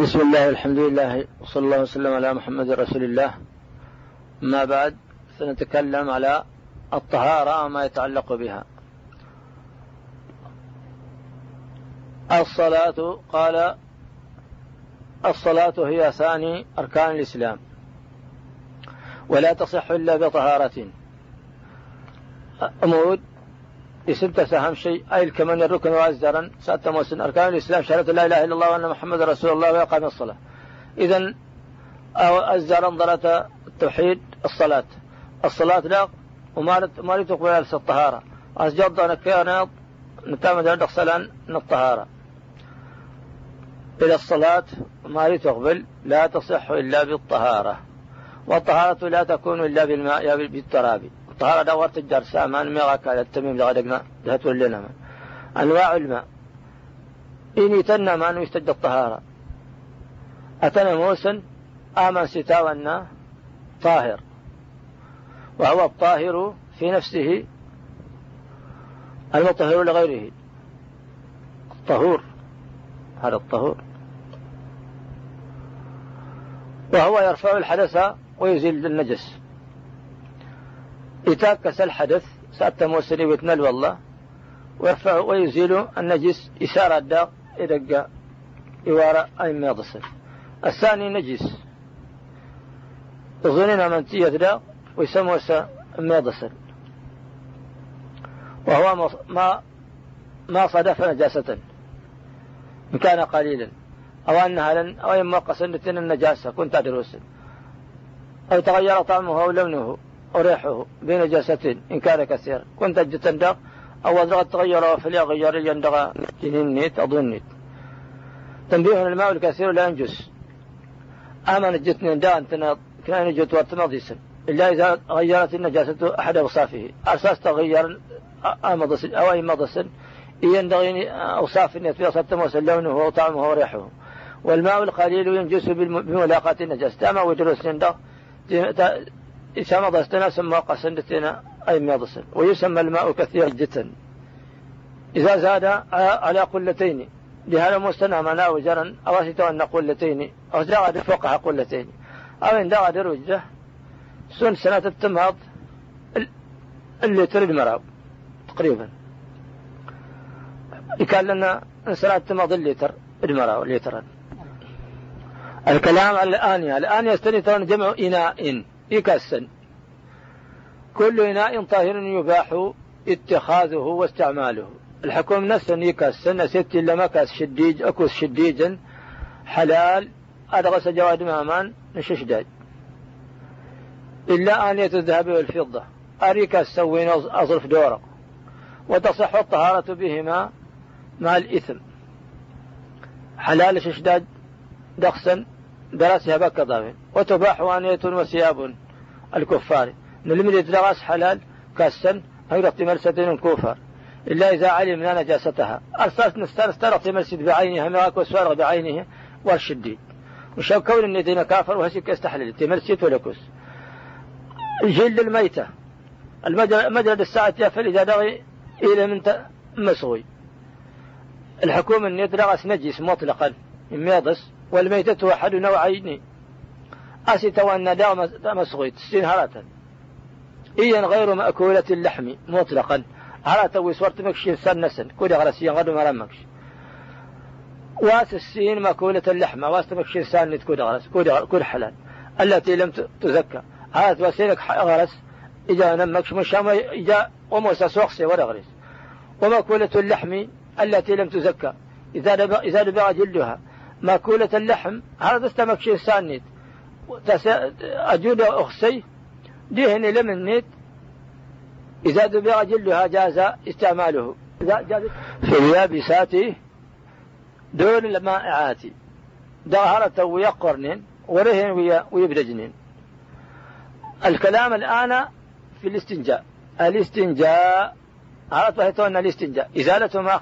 بسم الله والحمد لله وصلى الله وسلم على محمد رسول الله. ما بعد سنتكلم على الطهارة وما يتعلق بها. الصلاة قال الصلاة هي ثاني أركان الإسلام ولا تصح إلا بطهارة. أمود اسمت سهم شيء. أي الكمن الركن وأزدرا سأت موسن أركان الإسلام شهادة لا إله إلا الله وأن محمد رسول الله ويقام الصلاة. إذا أزدرا ضرت التوحيد الصلاة. الصلاة لا وما ما تقبل الطهارة. أسجد أنا كانت نتامد عند الصلاة الطهارة إلى الصلاة ما تقبل لا تصح إلا بالطهارة. والطهارة لا تكون إلا بالماء بالتراب. الطهارة دورت الجر سامان ميغاك على التميم لغدقنا دهت ولنا من أنواع الماء إن يتنى ما يستجد الطهارة. أتنا موسى آمن ستاونا طاهر. وهو الطاهر في نفسه المطهر لغيره. الطهور. هذا الطهور. وهو يرفع الحدث ويزيل النجس. يتاكس الحدث سأت موسني ويتنل والله ويرفع ويزيل النجس إسارة الداق يدق يوارى أي ما يضصر الثاني نجس. ظننا من تية ويسمى ما يضصر وهو ما ما صدف نجاسة. إن كان قليلا. أو أنها لن أو إما قصنة النجاسة كنت أدرس. أو تغير طعمه أو لونه. أو ريحه بنجاسة إن كان كثيرا. كنت أجتندق أو أدرغ تغير فلي غير يندغ جنين نيت أظن نيت. تنبيه الماء الكثير لا ينجس. آمن جتني دا أنت كان جت ورتمضيسا إلا إذا غيرت النجاسة أحد أوصافه. أساس تغير أمضس أو أي مضس. ينبغي أوصاف النيت في لونه وطعمه وريحه. والماء القليل ينجس بملاقاة النجاسة. أما ودرس يندغ إسامة دستنا سمى قسندتنا أي ميضسن ويسمى الماء كثيرا جدا. إذا زاد على قلتين. لهذا مستنى منا وجرا أو أن قلتين. أو زاد فوقها قلتين. أو إن دغد رجة سن سنة التمهض اللي تريد مراب تقريبا. كان لنا سنة التمهض الليتر المراب ليترا الكلام الآنية الآنية استني جمع إناء. يكسن. كل إناء طاهر يباح اتخاذه واستعماله. الحكم نفسه يكسن ست إلا مكس شديج أكوس شديجا حلال أدغس جواد مامان نششداد إلا آنية الذهب والفضة أريك السوين أظرف دورق وتصح الطهارة بهما مع الإثم. حلال ششداد دخسا دراسها بك ضامن وتباح آنية وثياب الكفار. نلمد يتلغاس حلال كاسا غير مرسة كفر إلا إذا علمنا نجاستها. أرسلت نستر استرق مرسد بعينها مراك وسوارغ بعينه والشديد وشو كون الندين كافر وهسك يستحلل؟ تمرسيت ولكس جلد الميتة المجرد الساعة يفل إذا دغي إلى من مسوي الحكومة أن يتلغس نجس مطلقا يميضس والميتة أحد نوعين أسي أن داو مسغيت سين هراتا. إيا غير مأكولة اللحم مطلقا. هراتا ويسورت مكشي سنسن كودي غرسيا غدو مرمكش واس السين مأكولة اللحم واس مكشي سان كودي غرس كودي حلال. التي لم تزكى. هات وسيلك غرس إجا نمكش مش إجا وموسى سوخسي ولا غرس ومأكولة اللحم التي لم تزكى. إذا إذا دبغ جلدها. مأكولة اللحم هذا استمكشي سانيت أجود أخسي. دهن لمن نيت إذا دبغ جلها جاز استعماله. في اليابسات دون المائعات. ظهرة ويقرن ورهن ويبرجن الكلام الآن في الاستنجاء. الاستنجاء عرفت أن الاستنجاء. إزالة ما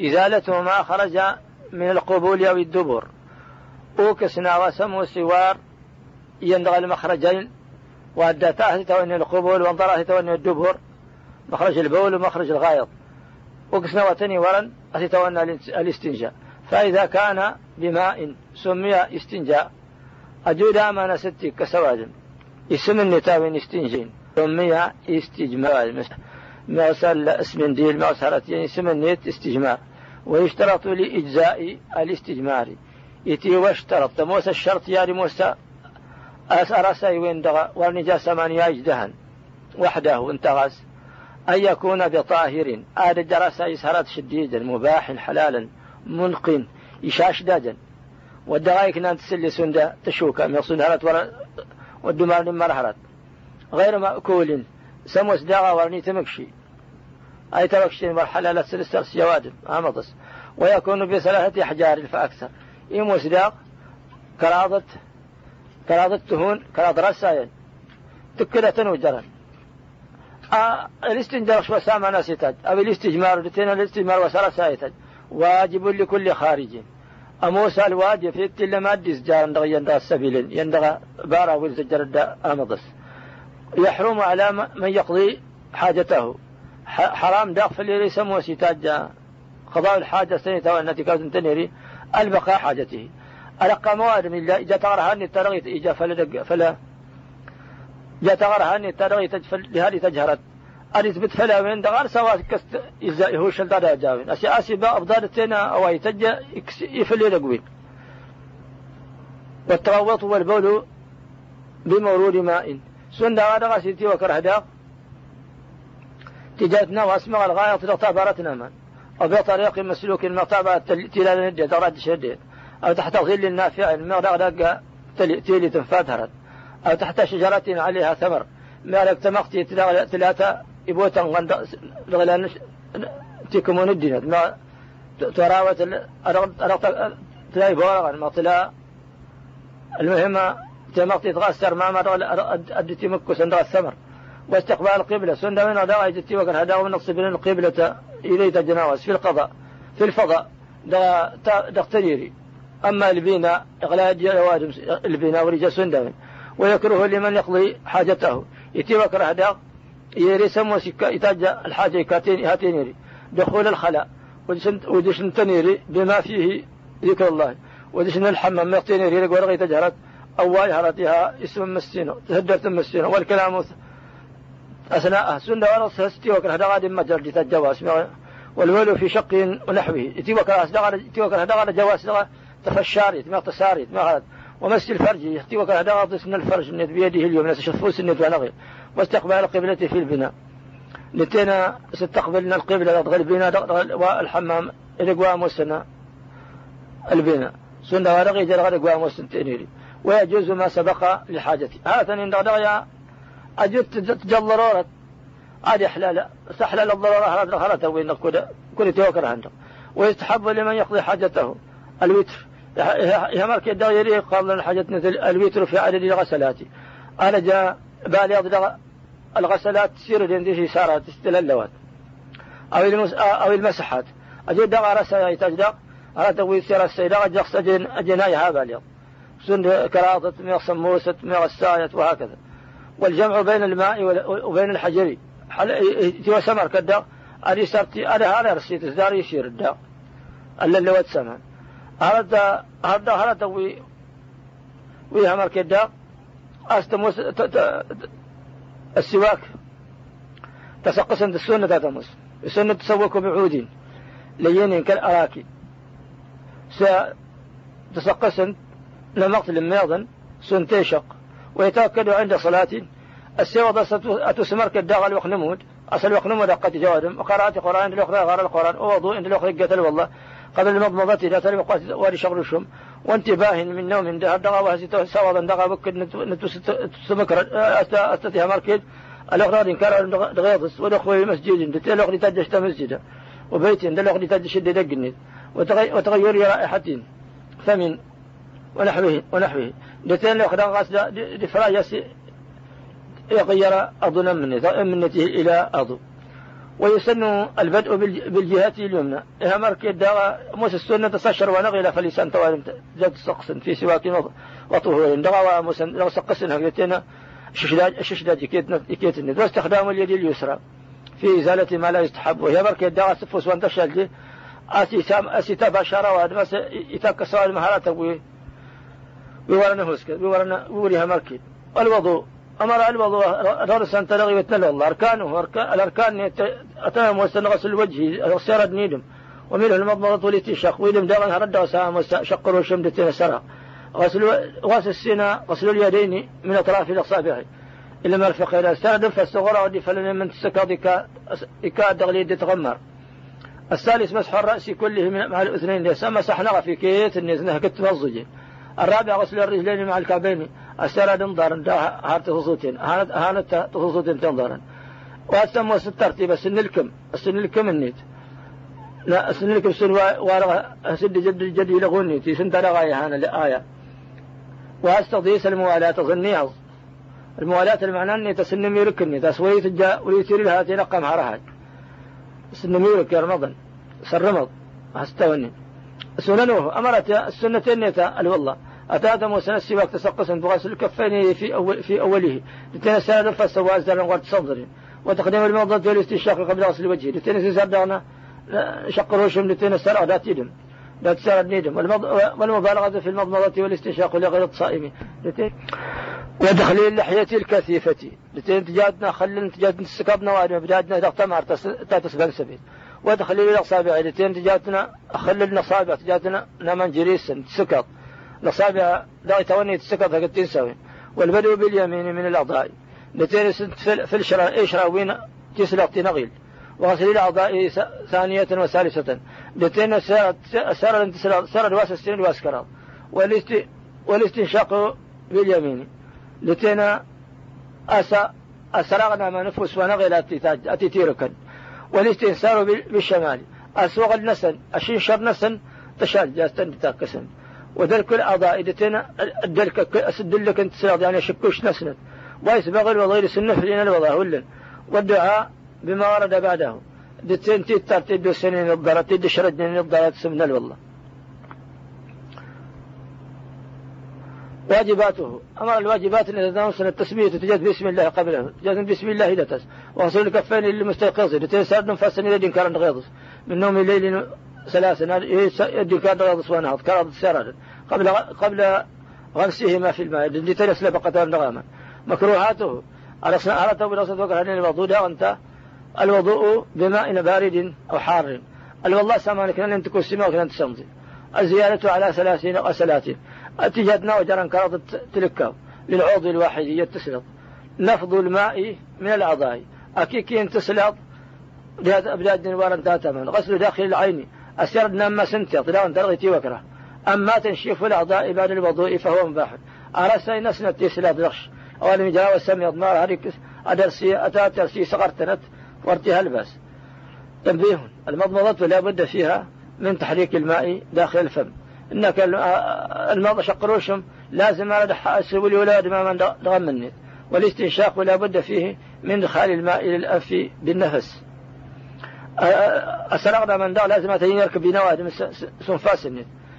إزالة ما خرج من القبول أو الدبر. أوكسنا وسمو سوار يندغ المخرجين وأدتاه توني القبول وانظراه توني الدبر مخرج البول ومخرج الغائط. وكسنا وتني ورن أتتونى الاستنجاء. فإذا كان بماء سمي استنجاء أجود أمانة ستي كسواد اسم النتاوين استنجين سمي استجمار مثل اسم ديل معصرة يعني اسم النت استجمار ويشترط لإجزاء الاستجمار. يتي واشترط موسى الشرط يا موسى أرسي وين دغى والنجاسة من يجدهن. وحده انتغس أن يكون بطاهر آد درس إسهرات شديدا مباح حلالا منق إشاش دادا والدغايك نان تسلي سندا تشوكا ميقصون هرات ورا والدمار لما غير مأكول. سموس داغا ورني تمكشي. أي تمكشي مرحلة لا تسلسل سيوادم أمضس ويكون بثلاثة أحجار فأكثر إيموس داغ كراضة كراضة تهون كراضة رسايا تكلة وجرا آه الاستنجار شو سامع ناسيتاج أو الاستجمار لتين الاستجمار وسارة سايتاج. واجب لكل خارج. أموسى الواجب في التل ما ديس جار يندغ يندغ السبيل. يندغ بارا الدا أمضس. يحرم على من يقضي حاجته. حرام داخل ليس موسيتاج قضاء الحاجة سنة والتي كانت تنيري. البقاء حاجته. ألقى مواد من الله إذا تغرها أني ترغيت إجا فلا فلا جاء تغرها أني ترغيت لهذه تجهرت. أريد بتفلا وين دغار سوا كست إزاي هو شل دار جاوين. أسي أسي با أبدال تنا أو يتجا يفلي لقوين والتغوط والبول بمورود ماء. سن دغار غاسيتي وكرهدا. تجاتنا واسمع الغاية تغتابرتنا من. أو بطريق مسلوك المغتابة تلال ندي دراد شديد. أو تحت ظل نافع المغرق تيلي تنفادهرت أو تحت شجرة عليها ثمر. مالك تمقتي تلاتا يبوتا غند لغلان تيكمون الدين ما تراوت أرقت تلاقي بورغا. ما طلا المهم تمقتي تغسر ما مر أدتي مكو سندغ الثمر واستقبال القبلة. سند من هذا جتي وكان هذا من الصبر القبلة. إليه تجناوز في القضاء في الفضاء دا تقتريري أما البينا إغلاء جواد البينا ورجا سندم ويكره لمن يقضي حاجته. يتي وكره هذا يري سمو سكا يتاج الحاجة كاتين هاتين دخول الخلاء ودشن تنيري بما فيه ذكر الله. ودشن الحمام مقتين يري ورغي تجهرت أواي هرتها اسم مسينة تهدرت مسينة والكلام أثناء سنة ورص هستي وكره هذا غادي مجر جواز والولو في شق ونحوه. يتي وكره هذا غادي جواز. تفشار يتما تسار يتما ومس الفرج. يتي وكره غادي سن الفرج. بيده اليوم. شفوس الند ونغي واستقبال القبلة في البناء. لتنا استقبلنا القبلة. غير البناء. والحمام الإقوام والسنة البناء. سنة ورغي جل غير إقوام والسنتينيري ويجوز ما سبق لحاجتي. هذا إن دغدغيا أجد تجل عادي حلال سحلال الضرورة هذا خلته وين كل كل توكر عنده. ويستحب لمن يقضي حاجته الوتر. يهمر كده يري قبل حاجة مثل الوتر في عدد الغسلات. أنا جاء بالي الغسلات تصير لندي سارة تستللوات. أو المس أو المسحات. أجد دغ رسا يتجدق على تقوي سير السيدة أجد سجن أجنايها بالي سن كراطة ميغ سموسة ميغ الساية وهكذا. والجمع بين الماء وبين الحجر. تيوا سمر كدا أدي سرتي أدي هذا رسيت الزار يشير الدا. ألا اللي واتسمع هذا هذا هذا وي وي همر كدا أستموس السواك. تسقس عند السنة تتمس السنة تسوك بعود لين كالأراكي. ستسقس لمقتل ميضا سنتيشق. ويتأكد عند صلاة السوى أتسمر كالداغل وخنمود أصل وخنمود قد جوادم. وقرأت قرآن الأخرى غير القرآن. ووضوء عند الأخرى قتل والله. قبل المضمضة إذا تلم قوات واري شغل الشم وانتباه من نوم ده دغا وهسيتو سوا دغا بكد نتسمكر أستطيع مركز. الأخرى إن كان دغيضس. ودخول مسجد. دتل الأخرى تجشت مسجدا وبيت عند الأخرى تجشد دقني. وتغير رائحة. ثمن ونحوه ونحوه. دتل الأخرى غاس يغير أضنا منته إلى أضو ويسن البدء بالجهة اليمنى. إها مرك يدعى موسى السنة تسشر ونغيل فلسان توالم زاد سقس في سواك وطهور دغا ومسن لو سقسن هكذا الششداج الششداج يكيتن واستخدام اليد اليسرى. في إزالة ما لا يستحب. وهي مرك يدعى سفوس وانتشل أسي سام أسي تبا شرواد بس يتك سؤال مهارات وي ويورنا هوسك ويورنا ويوريها مركب. الوضوء أمر الوضوء رأسا تلغي وتنل الله. أركانه الأركان أتهم غسل الوجه سيرد نيدم. ومنه المضمضة والاستنشاق ويدم دغن هرد وسام شقر وشمدة سرى غسل غسل السنة غسل اليدين من أطراف الأصابع. إلى مرفق إلى السند فالصغرى ودي فلن من تسكى إكاد دغلي تغمر الثالث مسح الرأس كله مع الأذنين ليس مسحنا في كيت النزنة كت الرابع غسل الرجلين مع الكعبين. السرد انظر هارت تصوتين هانت تصوتين تنظرا وأسمى الترتيب السن الكم السن الكم النيت. لا السن الكم سن وارغ سد جد جد يلغوني تي سن ترغاية هانا الآية وأستضيس الموالاة ظني الموالاة المعنى أني تسن ميركني تسويت الجاء ويتير لها تنقم هرهاج. سن ميرك يا رمضان. سرمض. أستوني. سننه أمرت السنتين نيتا الوالله. أتى موسى السواك تسقسا بغسل الكفين في أول في أوله. لتين سنة فاستوى أزدر غرد صدر. وتقديم الموضة والاستنشاق قبل غسل وجهه لتين سردانا شق روشم لتين سرع ذات يدم ذات سرد نيدم والمبالغة في المضمضة والاستنشاق لغير الصائم. ودخل اللحية الكثيفة. لتين تجادنا خلن تجادنا سكبنا وادنا بدادنا دقتمار تاتس سبيل. ودخل الأصابع. لتين تجاتنا خللنا أصابع تجاتنا نمن جريسا سكط الأصابع لا توني تسكط قد تنسوي. والبدو باليمين من الأعضاء. لتين في الشراء إيش راوين تسلق تنغيل وغسل الأعضاء ثانية وثالثة. لتين سر سر الواس السنين الواس والاستنشاق باليمين. لتين أسا أسرغنا ما نفوس ونغل أتيتيركا والاستنسار بالشمال. أسوغ النسن. أشنشر نسن. تشال جاستن تاكسن وذلك الأعضاء إذا الدلك أسدلك أنت سيغ يعني شكوش نسند ويسبغ الوضير سنة فلين الوضع ولا والدعاء بما ورد بعده. دتين تيتر تدو سنين الضرر تدو شردين الضرر سمنا والله واجباته. أمر الواجبات أن نوصل التسمية تجد بسم الله قبله. تجد بسم الله إذا تس. وغسل الكفين للمستيقظ. لتنسى نفس إلى كان غيظ. من نوم الليل ثلاثا يدين كان غيظ ونهض كرض سرد قبل قبل غمسهما في الماء لتنس لبقة نغاما. مكروهاته. على أردت بنصة وقال الوضوء وأنت الوضوء بماء بارد أو حار. الوالله سامانك لن تكون سماء ولن تسمضي الزيادة على ثلاثين أو ثلاثين. أتجدنا وجرا كرض تلكاو للعضو الواحد يتسلط. نفض الماء من الأعضاء. أكيكين تسلط بلاد نوارا تاتما غسل داخل العين. أسرد نما سنتي طلاون ترغيتي وكره أما تنشيف الأعضاء بعد الوضوء فهو مباح. أرسي نسنة تسلط غش أول مجاوة سمي أضمار هريك أدرسي أتاترسي صغرتنت وارتها الباس تنبيه. المضمضة لا بد فيها من تحريك الماء داخل الفم. إنك الماء شقروشم لازم على أسلب الولاد ما من تغمني والاستنشاق لا بد فيه من دخال الماء إلى الأنف بالنفس. أسرقنا من دا لازم أتين يركب بنواد سنفاس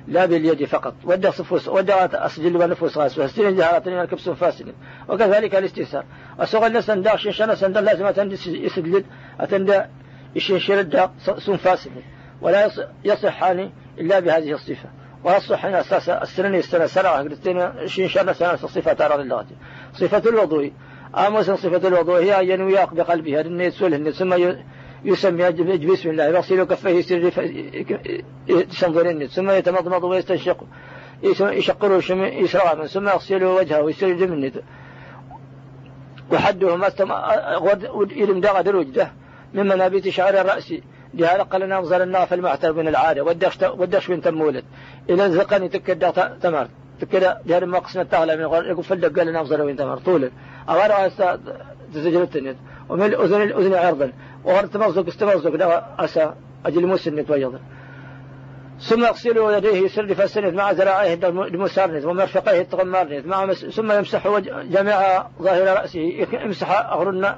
لا باليد فقط. ودى صفوس ودى أسجل ونفوس غاس وهستين جهارتين يركب سنفاس وكذلك الاستنسار أسوغ النسان دا شنشان سندا لازم أتندى يسجل أتندى يشنشر الدا سنفاس ولا يصحان إلا بهذه الصفة. ويصح أن أساس السنة السنة سنة قلتين شين شان سنة صفة ترى لله. صفة الوضوء. أمس صفة الوضوء هي أن ينوي بقلبها لأن يسوله ثم يسمي بسم الله. يغسل كفيه يستنظرين ثم يتمضمض ويستنشق يشقر يسرع ثم يغسل وجهه ويسرج منه وحده ما استم يلم دغ دروجده من منابت شعر الرأس. لهذا قال نظر الناف المعتر من العادة. ودش ودش بنت مولد إلى زقني تكدا تمر. تكدا جار ما قسنا تغلى من غير يقول فلق قال نظر وين تمر. طول. أغار تسجل التنت ومن الأذن الأذن عرضا وغر تمرزق استمرزق ده أسا أجل مسن تبيض ثم يغسل يديه يسر فالسند مع ذراعيه المسارند ومرفقيه التغمارند مع ثم يمسح جميع ظاهر رأسه. يمسح أغرنا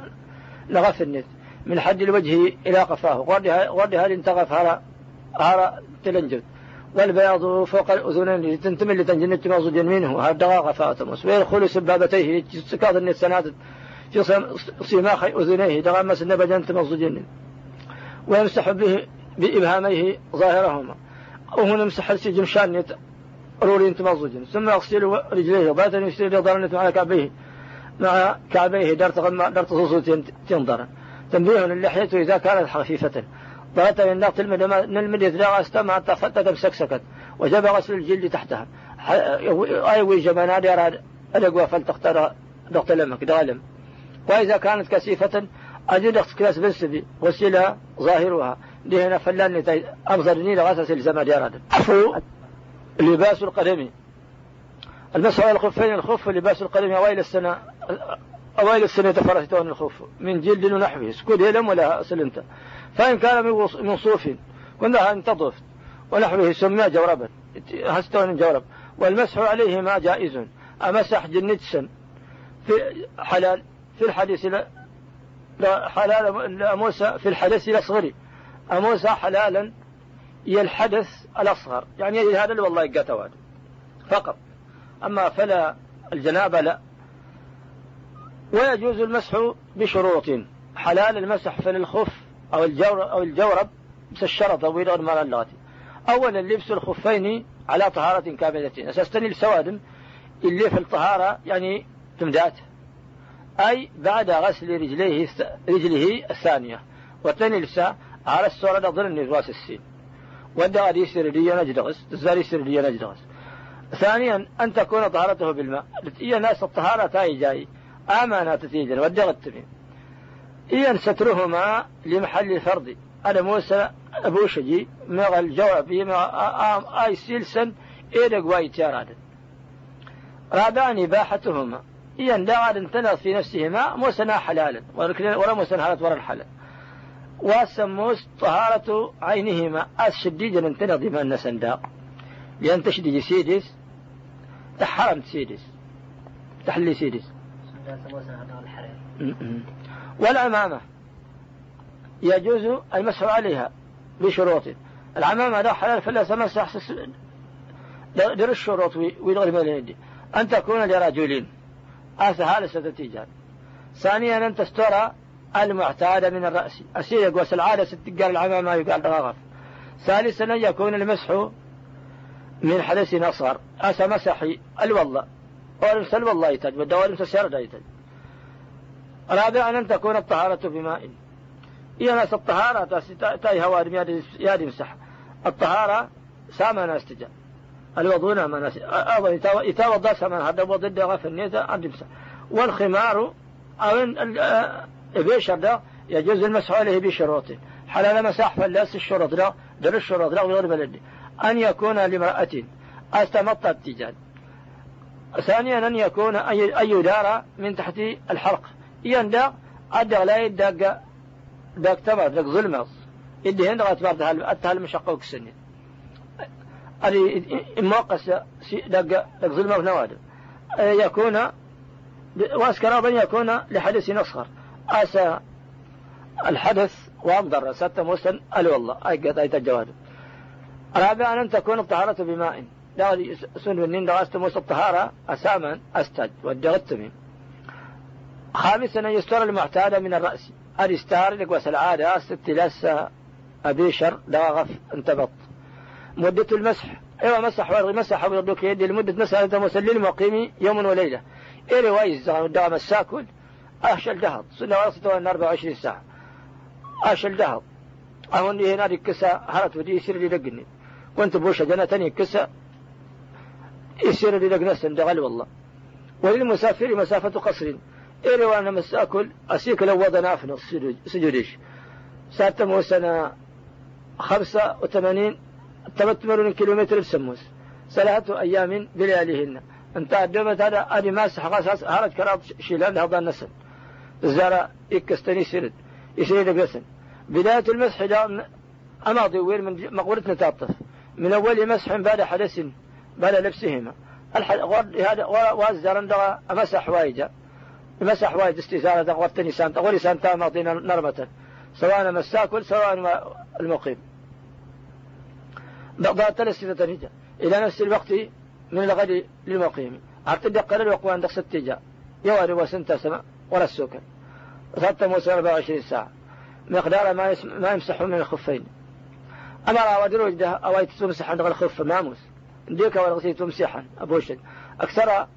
لغف النت من حد الوجه إلى قفاه. غرد هل انتغف هرى هرى تلنجد. والبياض فوق الأذنين تنتمي لتنجن تمازج منه. هردغا غفاتمس ويدخل سبابتيه. سكاض النسانات في صماخ أذنيه. دغمس النبجا تمازجن ويمسح به بإبهاميه ظاهرهما. وهنا يمسح السجن يت... رورين تمزجن ثم يغسل رجليه. باتا يسير ضرنة على كعبيه. مع كعبيه درت غم درت صوصو تنظر. تنبيه اللحية إذا كانت خفيفة. ضغط من نقط نلمد يتلاغى استمع حتى فتت بسكسكت وجب غسل الجلد تحتها. أيوي جبنا دير الأقوى فلتختار ضغط لمك دغلم. وإذا كانت كثيفة أجد كلاس بنسبي وسيلها ظاهرها. دهنا فلان أبصرني لغسس الزمى ديراد عفو. لباس القدم. المسح على الخفين الخف؟ لباس القدم. أوائل السنة أوائل السنة فرستون الخف. من جلد ونحوه سكود يلم ولا سلنت فإن كان من صوف كلها أن تضف ونحوه سمى جوربا. هستون جورب. والمسح عليهما جائز. أمسح جنجسا في حلال. في الحديث لا حلال موسى في الحدث الأصغر. أموسى حلالا الحدث الأصغر. يعني هذا اللي والله يقاتواد فقط. أما فلا الجنابة لا. ويجوز المسح بشروط. حلال المسح في الخف أو الجورب أو الجورب بس الشرط أو اللغة أولا لبس الخفين على طهارة كاملة. أساستني السوادم اللي في الطهارة يعني تمدأت. أي بعد غسل رجليه رجله الثانية. وتنلسى على الصورة ضمن راس السين. ودا يصير لي نجدغس يصير لي نجدغس ثانيا أن تكون طهارته بالماء. هي ناس الطهارة تاي جاي. آمانة تتيجن. ودغ التميم إيان سترهما لمحل الفرض. أنا موسى أبو شجي مغ الجواب ما آي سيلسن إيدق واي تياراد رابعا إباحتهما. إيان دعا انتنغ في نفسهما موسنا حلالا. ولا موسنا هالت ورا الحلال. وسموس طهارة عينهما. الشديد انتنغ ديما النسندا لأن تشديد سيدس تحرم سيدس. تحلي سيدس. والعمامة. يجوز المسح عليها بشروط. العمامة لا حلال فلا سمسح در الشروط ويدغل اليد أن تكون لرجلين. هذا ستتيجان ثانيا أن تستر المعتادة من الرأس. أسير قوس العادة ستقال العمامة يقال رغف ثالثا أن يكون المسح من حدث أصغر أسى مسحي الوضع. ولمس الوضع يتج والدوالمس السيارة يتج رابعا أن تكون الطهارة بماء إيه ناس الطهارة تاي هوارم يا مسح. الطهارة سامة ناس تجا. الوضوء ما ناس أظن يتوضأ سامة هذا وضد غف النية عند مسح والخمار أو بيشر ده يجوز المسح عليه بشروط. حلال مسح فلاس الشروط لا در الشروط لا غير بلدي أن يكون لامرأة استمط التجاد ثانيا أن يكون أن يدار من تحت الحلق يندق أدق لا يدق دق تبر دق ظلمة. إدي هند غات برد هال أدي موقس دق دق ظلمة ونوادم يكون واسكر أن يكون لحدث أصغر. أسى الحدث وأمضر ستة مسن أل والله أي قد أي تجواد رابعا أن تكون الطهارة بماء. لا سن من دراسة موسى الطهارة. أساما أستج والدغتمين خامسا أن يستر المعتاد من الرأس. الاستار لك وس العادة ستلاس أبيشر غف انتبط. مدة المسح. أيوه مسح ورغي مسح ويردوك يدي لمدة مسح. أنت مسلل مقيمي يوم وليلة. إيه روايز دغ مساكل اشل دهض صلى الله 24 ساعة. اشل دهض أهون هنا دي كسا هرت ودي يصير لي دقني. وانت بوشة جنة تاني كسا يصير لي دقنس دغل والله. وللمسافر مسافة قصر. إيه وأنا مس أكل أسيك لو وضنا في سجوديش. ساتمو سنة خمسة وثمانين. تمتمرون كيلومتر بسموس ثلاثة أيام بلياليهن. أنت أدمت هذا أدي ماسح قصص هرج كرات شيلان هذا النسل. الزرع إكستني سرد يسير قسن بداية المسح دا أماضي وين من مقولتنا تاطف. من أول مسح بعد حدث بعد لبسهما. هذا والزرن مسح وايجا مسح وايد استزارة غرتني سانتا غوري سانتا معطينا نرمة سواء مساكل سواء المقيم. بغضاء ثلاث نجا إلى نفس الوقت من الغد للمقيم. عرت دقل الوقوان دق ستجا يواري وسنتا سما ولا السكن ثلاثة موسى 24 ساعة. مقدار ما ما يمسح من الخفين. أمر ودروج ده أوايت تمسح عند الخف ماموس. ديك ورغسي تمسحا أبوشد أكثر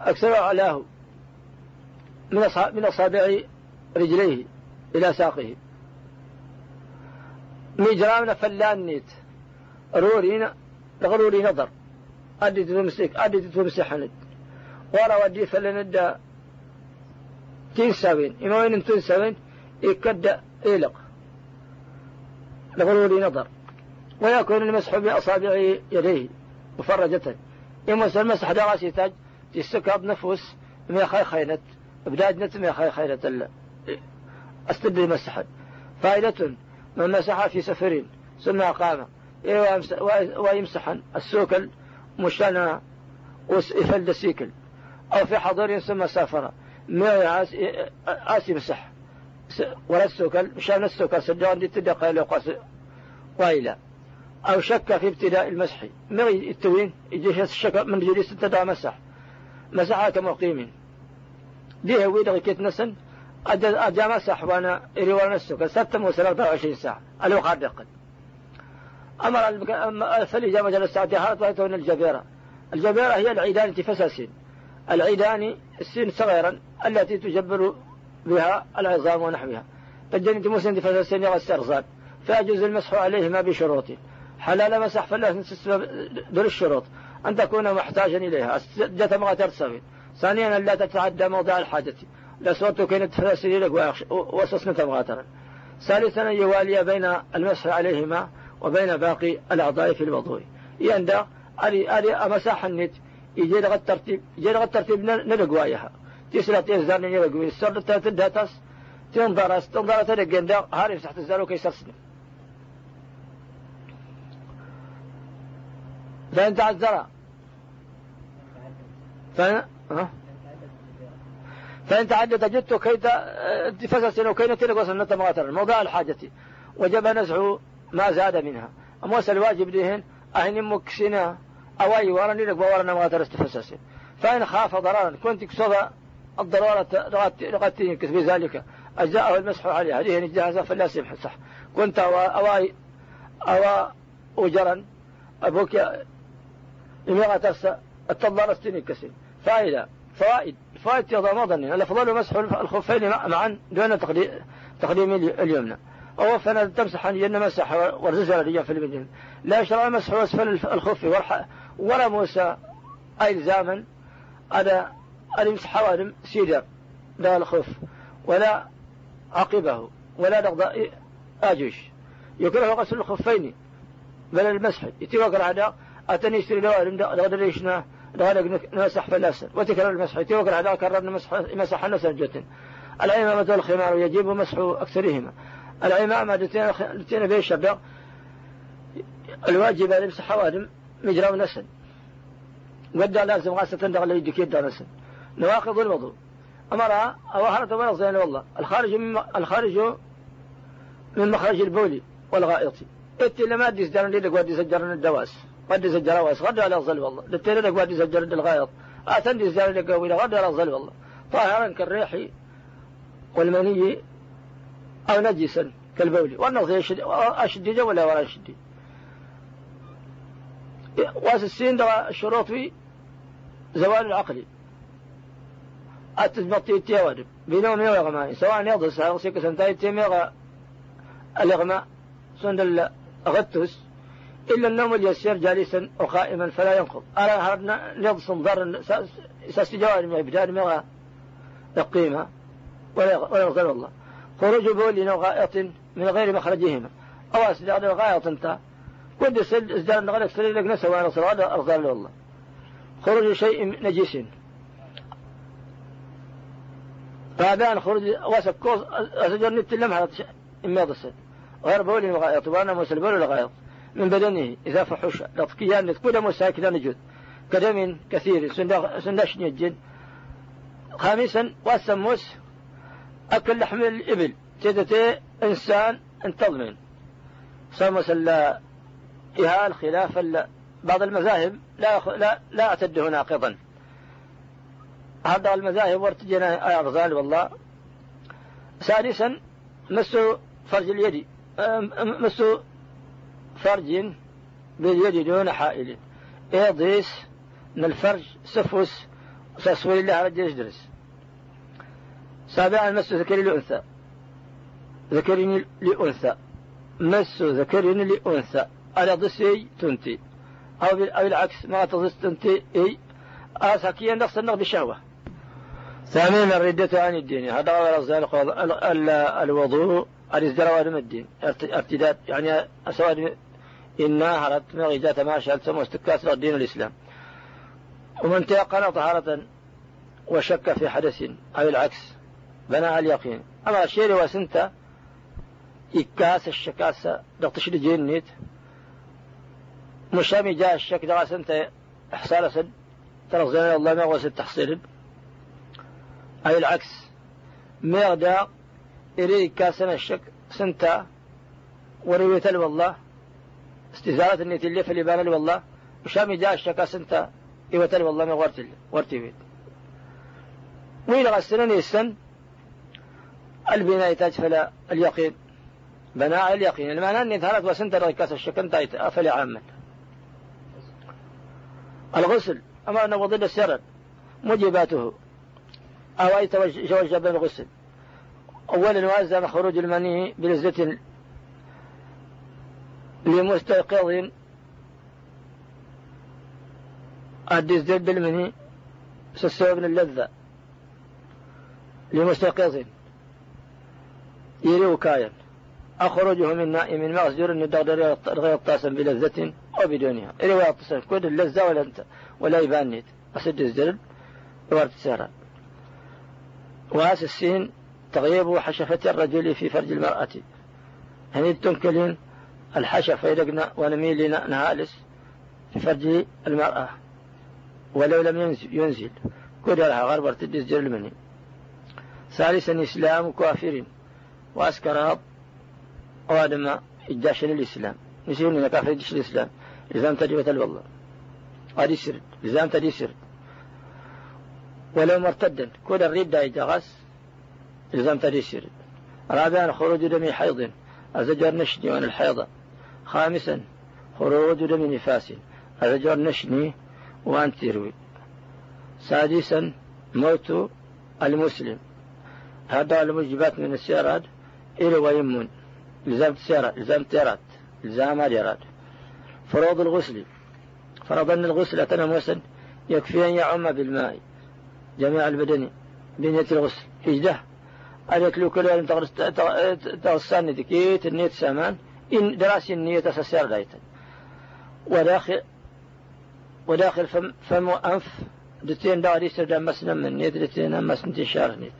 أكثر علاه من من أصابع رجليه إلى ساقه. مجرامنا فلان نيت. رورينا غروري نظر. أدي تمسك أدي تمسح ند ورا ودي فلندا تنسوين إما وين تنسوين يكد إلق. لغروري نظر. ويكون المسح بأصابع يديه مفرجة. إما المسح دراسي تاج تسكب نفوس ما خي خينت بداية نت ما خي خينت أستد مسحا فائدة من مسح في سفر. ثم أقام ويمسحا السوكل مشانا ويفلد السيكل. أو في حضر ثم سافر ما آسي مسح. ولا السوكل مشان السوكل سجان دي تدقى لقاس وإلى أو شك في ابتداء المسح. ما التوين يجي الشك من جليس تدا مسح. مسح كمقيم دي هو يدغي كيت نسن. أجا مسح وانا إريوانا السوكل. ستة وثلاثة وعشرين ساعة. الوقت دقل أمر الثلج مجال الساعة هارت من الجبيرة. الجبيرة هي العيدان فساسين العيدان السين صغيرا التي تجبر بها العظام ونحوها. فالجنة مسند يغى السرزان فيجوز المسح عليهما بشروط. حلال مسح فلا دور الشروط. أن تكون محتاجا إليها. جت ما ترتسوي ثانيا لا تتعدى موضع الحاجة. لا صوت كانت فلاسل لك وصصنة مغاترا ثالثا يوالي بين المسح عليهما وبين باقي الأعضاء في الوضوء. يندى أري أري أمساح النت يجي لغة الترتيب يجي لغة الترتيب نلقوايها تسلا تنزار نلقوي السر تداتس تنظرس تنظر تلقين دا هاري تحت الزارو كي سرسن فإن تعذر فإن فإن تعدد جدت كي فسسن وكي نتلقى سنة مغاتر موضع الحاجة. وجب نزع ما زاد منها. أموس الواجب ديهن أهن مكسنا أواي ورني لك بورنا ما درست فإن خاف ضررا كنت كصدا الضرورة لغتين كتب ذلك. أجزاءه المسح عليها هذه الجاهزة فلا سمح صح كنت أواي أوا أجرا. أبوك لمغة ترسى. التضارستين كسين فائدة. فوائد. فوائد تضامضني الأفضل مسح الخفين معا دون تقديم اليمنى. أو فلا تمسح أن مسح ورزز في المدينة لا يشرع مسح أسفل الخف ولا موسى إلزاما على المسح حوالم سيدر لا الخف ولا عقبه ولا نقضى آجوش. يكره غسل الخفين بل المسح. يتوقع العداء أتني يشتري لوالم دغدر ليشنا دغدر نمسح فلاسل وتكرر المسح. يتوقع العداء كرر مسح مسح النسل جتن العمامة والخمار يجب مسح أكثرهما. العمامة التي به الشبع الواجب يمسح حوادم مجرى ونسل. ودع لازم غاسة دغل يدك يدع نسل نواقض الوضوء. أمرها أو هرت ولا زين والله. الخارج من الخارج من مخرج البول والغائط. إنت لما أدي سجرن لك ودي سجرن الدواس. ودي سجر واس غدا على الظل والله. لتيري لك ودي سجرن الغائط. أتندي سجرن وإلى غدا على الظل والله. طاهرا كالريح والمني أو نجسا كالبول والنص أشدد ولا ولا أشدد واسسين دوا الشروط في زوال العقل. التزبطي التيوارب بنوم يغمى سواء يضل سواء سيك سنتاي تيميغا الإغماء سند الغتس إلا النوم اليسير جالسا وقائما فلا ينقض. أرى هربنا نض صنظر ساس جوارب يبدأ ميغا القيمة. ولا يغضل الله. خروج بول غائط من غير مخرجهما أو أسجاد الغائط أنت. كنت إزدار نغلق سليلك نسى وأنا صلوات أرضى الله خروج شيء نجيس فهذان خروج واسك كوز أسجر نت لمحة إما يضسل غير بول وغائط وأنا مسل بول الغائط. من بدنه إذا فحش لطكيان كل مساكن نجد. كدم كثير سندش نجد. خامسا والسموس أكل لحم الإبل. تدتي إنسان انتظمن سمس لا إهال خلاف بعض المذاهب لا لا لا أعتده ناقضا. هذا المذاهب ورتجنا أرزال والله. سادسا مس فرج اليد. مس فرج باليد دون حائل. إيضيس من الفرج سفوس سسوي الله رجل يجلس. سابعا مس ذكر لأنثى. ذكر لأنثى. مس ذكر لأنثى. على ضسي تنتي. أو أو العكس ما تضس تنتي إي. أساكيا نقص النقد بالشهوة ثانيا الردة عن الدين. هذا الوضوء الازدراء من الدين. ارتداد يعني أسواد إنا هرت مغيدات ما شالت مستكاس دين الإسلام ومن تيقن طهارة وشك في حدث أو العكس. على اليقين. أما الشيء وسنت إكاس الشكاسة دقتش جنيت مشامي جاء الشك دغا سنت إحصال سد ترى زين الله ما وسد تحصيل. أي العكس. ميغدا إري كاسنا الشك سنتا وريوة والله استزارة النيت اللي في اللي والله وشامي جاء الشكا سنتا إيوة والله ما غورت ورتي بيت. وإلى غسنن السن البناء فلا اليقين. بناء اليقين. المعنى أني ثلاث وسنت ركاس الشكن تايت أفل عامل الغسل. أما أنه ضد السرد موجباته. أو أي توجه بالغسل أولا وأزم خروج المني بلذة لمستيقظ. الدزدل بالمني سسوى اللذة. لمستيقظ. يري وكايا أخرجه من نائم مغزر الدغدر غير طاسا بلذة أو بدونها إلي ويعطسا كل اللذة ولا أنت ولا يبانيت أسد الزرب وارد سيرا وهاس السين تغيب حشفة الرجل في فرج المرأة. هني تنكلين الحشفة يدقنا ونميل نهالس في فرج المرأة. ولو لم ينزل, ينزل كدرها غربر تدس المني ثالثا إسلام كافر وأسكر وادم إداشن الإسلام يصير كافر يدش الإسلام إلزام تجربة والله هذه سر. إلزام تدي سر. ولو مرتدا. كل الريب دا يتغس إلزام تدي سر. رابعا خروج دم حيض. أزجر نشني وأن الحيضة خامسا خروج دم نفاس. أزجر نشني وأن تروي. سادسا موت المسلم. هذا الموجبات من السيارات. إلى ويمون لزام السيارات لزام التيارات لزام اليارات فروض الغسل فرض أن الغسل تنموسا يكفي أن يعم بالماء جميع البدن بنية الغسل إجده. أجت له كل يوم تغسل ندكيت النية سامان. إن دراسي النية تسسير دايتا وداخل وداخل فم, فم وأنف دتين داري سردان مسنا من نيت دتين أمس انتشار نيت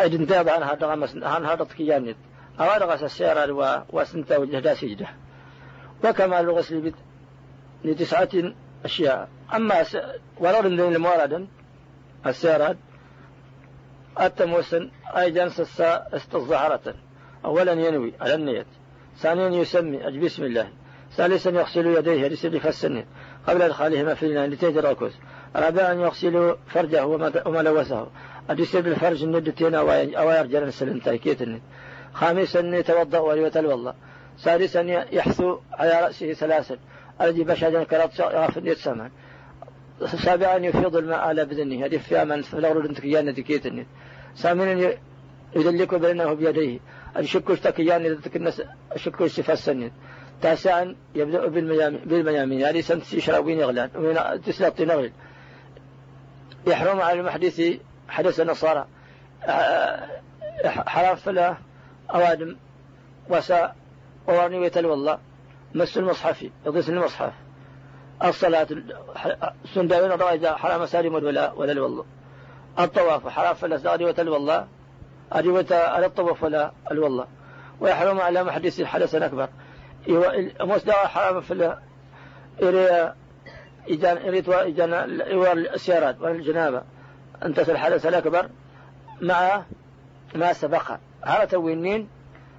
أيد انتهى عن هذا غمس عن هذا تكيانيت أواد غس السيارة و وسنتا وجهدا سجدة وكمال الغسل لتسعة أشياء. أما س... ولو من المورد السيارات التموسن جنس استظهرة أولا ينوي على النية. ثانيا يسمي. بسم الله. ثالثا يغسل يديه لسر فالسن قبل إدخالهما في النار لتجرى الكوس رابعا يغسل فرجه وما لوثه أدسر بالفرج الندتين أو يرجل السلم الند خامسا يتوضأ وليتلوضأ سادسا يحثو على رأسه ثلاثا. الذي بشهد كرات يغفر يتسمع سابعا يفيض الماء على بدنه هذه فيها من فلغر الانتكيان تكيت الند ثامنا يدلك بينه بيديه. الشكوش تكيان الشكوش صفة السنين تاسعا يبدأ بالميامين. يعني سنت يشربين يغلان. تسلط نغل. يحرم على المحدث حدث النصارى. حرام فلا أوادم وساء ويتلو الله مس المصحف يضيس المصحف. الصلاة سنداوين الرواية حرام سالم ولا ولا والله الطواف حرام فلا ساري وتلو الله أريوة على الطواف ولا الوالله ويحرم على محدث حدث أكبر. مصدر حرام في إلى إجان إريد وإجان السيارات والجنابة في الحدث الأكبر مع ما سبقها هذا توينين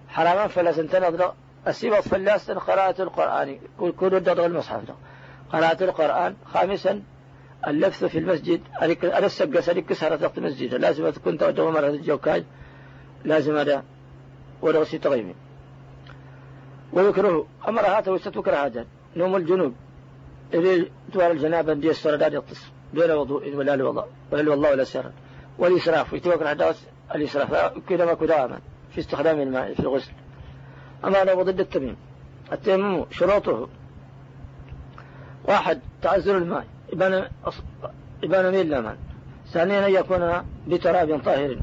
حراما فلا سنتنا السبب فلاس قراءة القرآن. كل الدرغ المصحف قراءة القرآن. خامسا اللبث في المسجد. أنا السقس أنا كسرة وقت المسجد. لازم تكون توجه مرة الجوكاي لازم هذا ولغسي تغيمي ويكره أمر هاته وستكره هذا. نوم الجنوب. إلي دوار الجنابة دي السرداد يطس. دون وضوء ولا لوضاء ولا لوضاء ولا سر والإسراف يتوكل حداث الإسراف كذا ما كداما في استخدام الماء في الغسل. أما لو ضد التميم التيمم شروطه. واحد تعزل الماء إبان إبان ميل ثانيا أن يكون بتراب طاهر.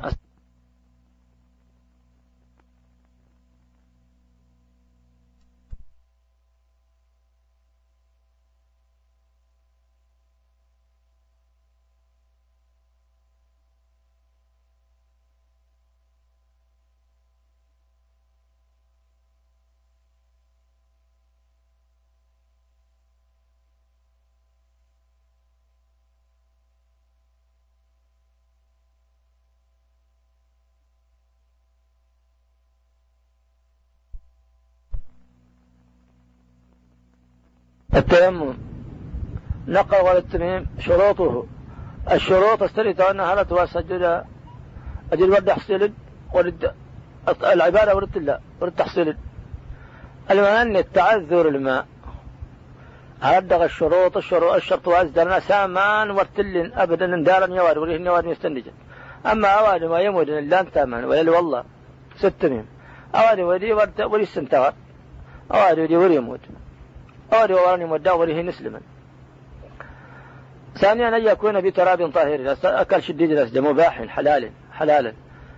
التيمم. نقل والتميم شروطه. الشروط استريت أن هل تواسجد أجل ورد حصيل ورد العبادة ورد الله ورد تحصيل. المهم التعذر الماء. هردغ الشروط الشروط الشرط وازدرنا سامان ورتل ابدا دارا يوارد وريه نوارد يستنجد. أما اوادي ما يمود أنت من ولا والله. ست ميم اوادي ودي وري سنتار اوادي ودي وري يموت. أوري ووراني مداوره نسلما. ثانيا أن يكون بتراب طاهر. أكل شديد الأسد مباح حلال حلالا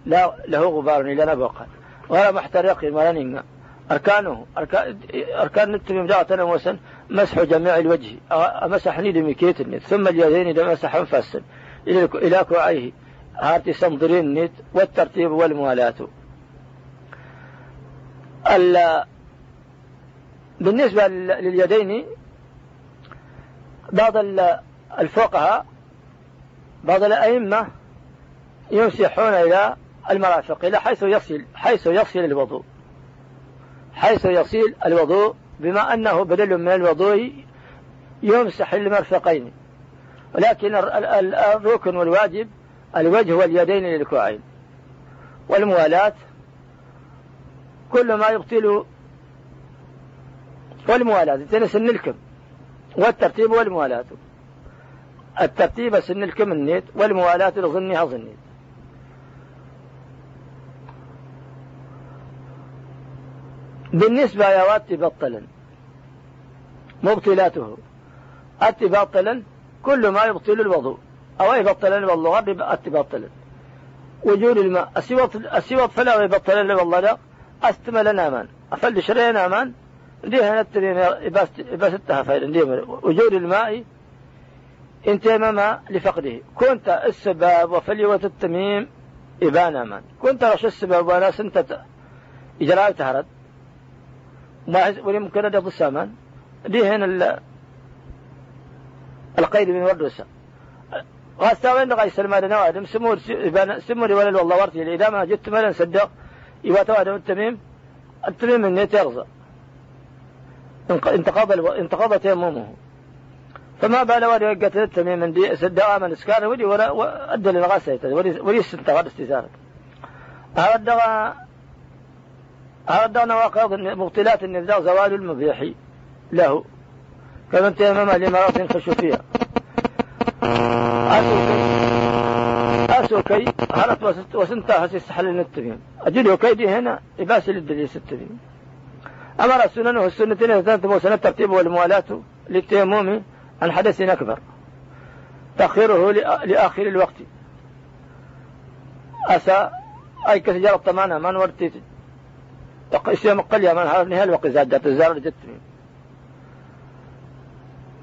لا له غبار لا نبقى ولا محترق ولا نينا أركانه أركان, أركان نتم جاءتنا وسن مسح جميع الوجه. مسح نيد مكيت النت. ثم اليدين دم مسح انفسا إلى كوعيه. هارتي سنظرين نت والترتيب والموالاة. بالنسبة لليدين بعض الفقهاء بعض الأئمة يمسحون إلى المرافق إلى حيث يصل حيث يصل الوضوء. حيث يصل الوضوء بما أنه بدل من الوضوء يمسح المرفقين. ولكن الركن والواجب الوجه واليدين للكوعين والموالاة كل ما يبطل والموالاة. سن سن الكم. والترتيب والموالاة. الترتيب سن الكم النيت والموالاة لظنها ظنيت. بالنسبة يا وات بطلا. مبطلاته. أت باطلا كل ما يبطل الوضوء. أو يبطل والله أت باطلا وجود الماء. السوط فلا يبطل والله أستمل نامان. أفل شرين نامان. ديها نترين بس التهفير وجود الماء انتمم لفقده. كنت السباب وفليوة التميم إبانا من. كنت رش السباب وأنا سنت إجراء تهرد. ما وليمكن أن السامان. ديهن القيد من ورسة غاستاوين غاي سلمان نوادم سمور سموري ولا والله ورتي إذا ما جدت ملا صدق. توادم التميم. التميم من يتغزى انتقض انتقض تيممه. فما بال ولي التميم من دي سد آمن اسكان ولي ولا وأدى للغسل ولي استنتقض الدغى هذا الدغى نواقض مبطلات النزاع زوال المبيح له. كمن تيمم لمرض كشفية أسوكي هرت وسنتها سيستحل التميم أجل وكيدي هنا يباسل الدليل التميم أمر السنن والسنتين الثلاثة سنة الترتيب والموالاة للتيمم عن حدث أكبر. تأخيره لآخر الوقت. أسى أي كسجارة الطمانة من ورتيت اسم قليا من هذا نهاية الوقت زادت الزار جتمي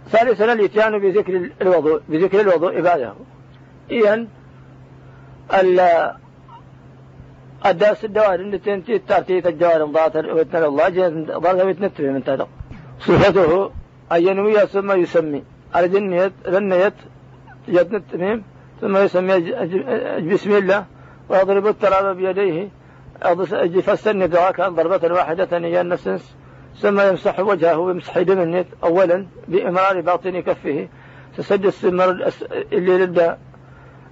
ثالثا الاتيان بذكر الوضوء بذكر الوضوء بعده إذن الدرس الدوار إن تنتي ترتيت الجوار ضاطر ويتنى الله ضاطر ويتنتبه من تدق. صفته أن ينوي ثم يسمي. على جنية رنية يد التميم ثم يسمي بسم الله. ويضرب التراب بيديه. فاستني دعاك ضربة واحدة هي النفس ثم يمسح وجهه ويمسح دم أولا بإمرار باطن كفه. تسجل السمر اللي لدى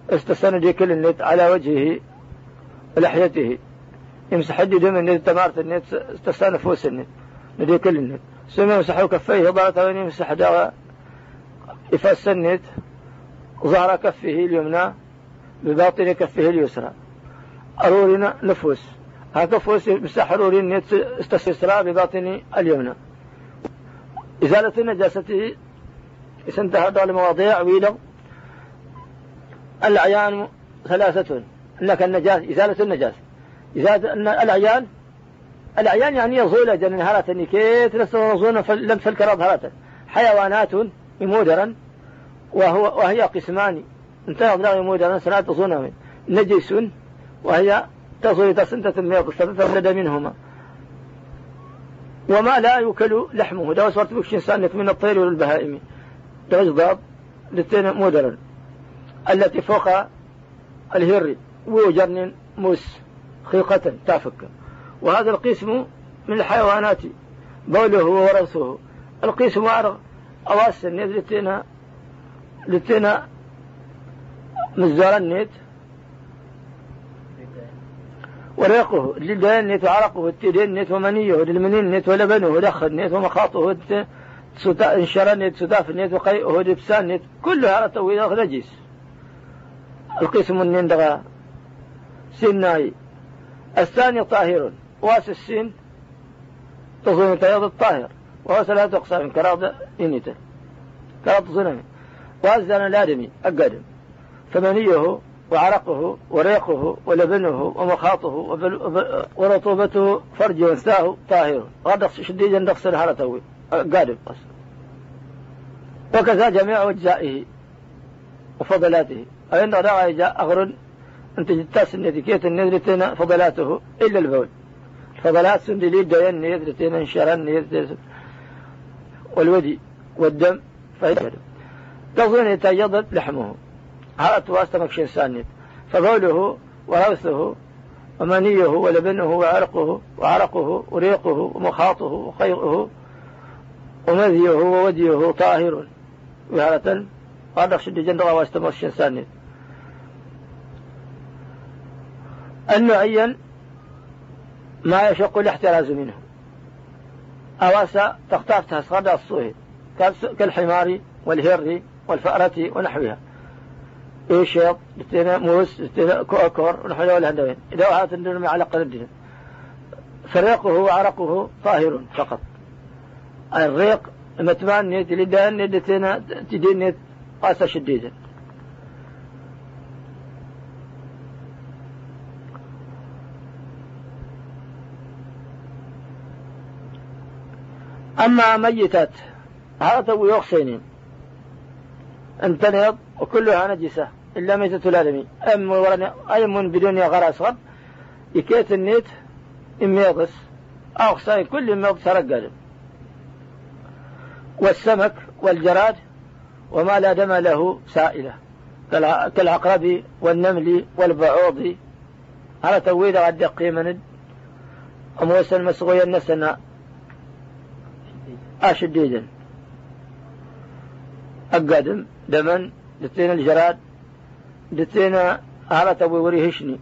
استسند كل النت على وجهه. لحيته. يمسح الدم النت تمارت النت استسان فوس النت ندي كل النت ثم يمسح كفيه ضغط وين يمسح دغ يفس النت ظهر كفه اليمنى. بباطن كفه اليسرى. أرورنا نفوس. هكفوس يمسح أروري النت استسرى بباطن اليمنى. إزالة النجاسة. يسنتهى هذا المواضيع ويلو. الأعيان ثلاثة. لك النجاسة إزالة النجاسة إزالة الأعيان الأعيان يعني يظول جن هرة نكيت لسنظون لم فالكراب هرة حيوانات مودرا وهو وهي قسمان. انتهى ضرغ مودرا سنات تصون نجس وهي تصل تسنتة ميض ولد منهما. وما لا يؤكل لحمه. ده صارت بكش إنسان من الطير والبهائم. ده ضاب للتين مودرا التي فوق الهر. وجرن موس خيقة تافك. وهذا القسم من الحيوانات بوله ورثه القسم أرغ أواس النيت لتنا لتنا مزار النيت. وريقه للدين نيت وعرقه التدين نيت ومنيه للمنين نيت ولبنه دخل نيت ومخاطه انشر نيت سداف نيت وقيئه لبسان نيت. كل هذا تويل نجس. القسم النندغى سناي الثاني طاهر. واس السين. تظن تياض الطاهر. وهو ثلاثة أقسام كراض إنيته كراض صنمي وأزن الآدمي أقدم فمنيه وعرقه وريقه ولبنه ومخاطه ورطوبته فرج وانثاه طاهر. غدا شديدا دقس هرته قادم وكذا جميع أجزائه وفضلاته. أين رأى أغرن أنت جتاس النتيكيت النذرتين فضلاته إلا البول. فضلات سندلي دين نذرتين انشرن نذرتين والودي والدم فإذا تظن يتجدد لحمه. هذا واسطة مكشين سانيت. فبوله وروثه ومنيه ولبنه وعرقه وعرقه وريقه ومخاطه وخيره ومذيه ووديه طاهر. وهذا هذا شد جندغة واسطة مكشين سانيت. أن ما يشق الاحتراز منه. أواسا تختاف تهصغد الصوه كالحمار والهر والفأرة ونحوها. إيشيط لتنا موس لتنا كوكور ونحو الهندوين. إذا وهات الدنيا على قدر فريقه وعرقه طاهر فقط. الريق متمان نيت لدان نيت تدين نيت قاسة شديدة أما ميتات هذا يغسين انتنض وكلها نجسة إلا ميتة الآدمي. أم أيم بدون غرس غب يكيت النيت يغس. أو خسائن كل ميض سرق والسمك والجراد وما لا دم له سائلة. كالعقرب والنمل والبعوض. هذا تويد غد قيمة أموسا مسغويا نسنا أشديدا. أقدم دمن دتينا الجراد دتينا على تبوي وري هشني.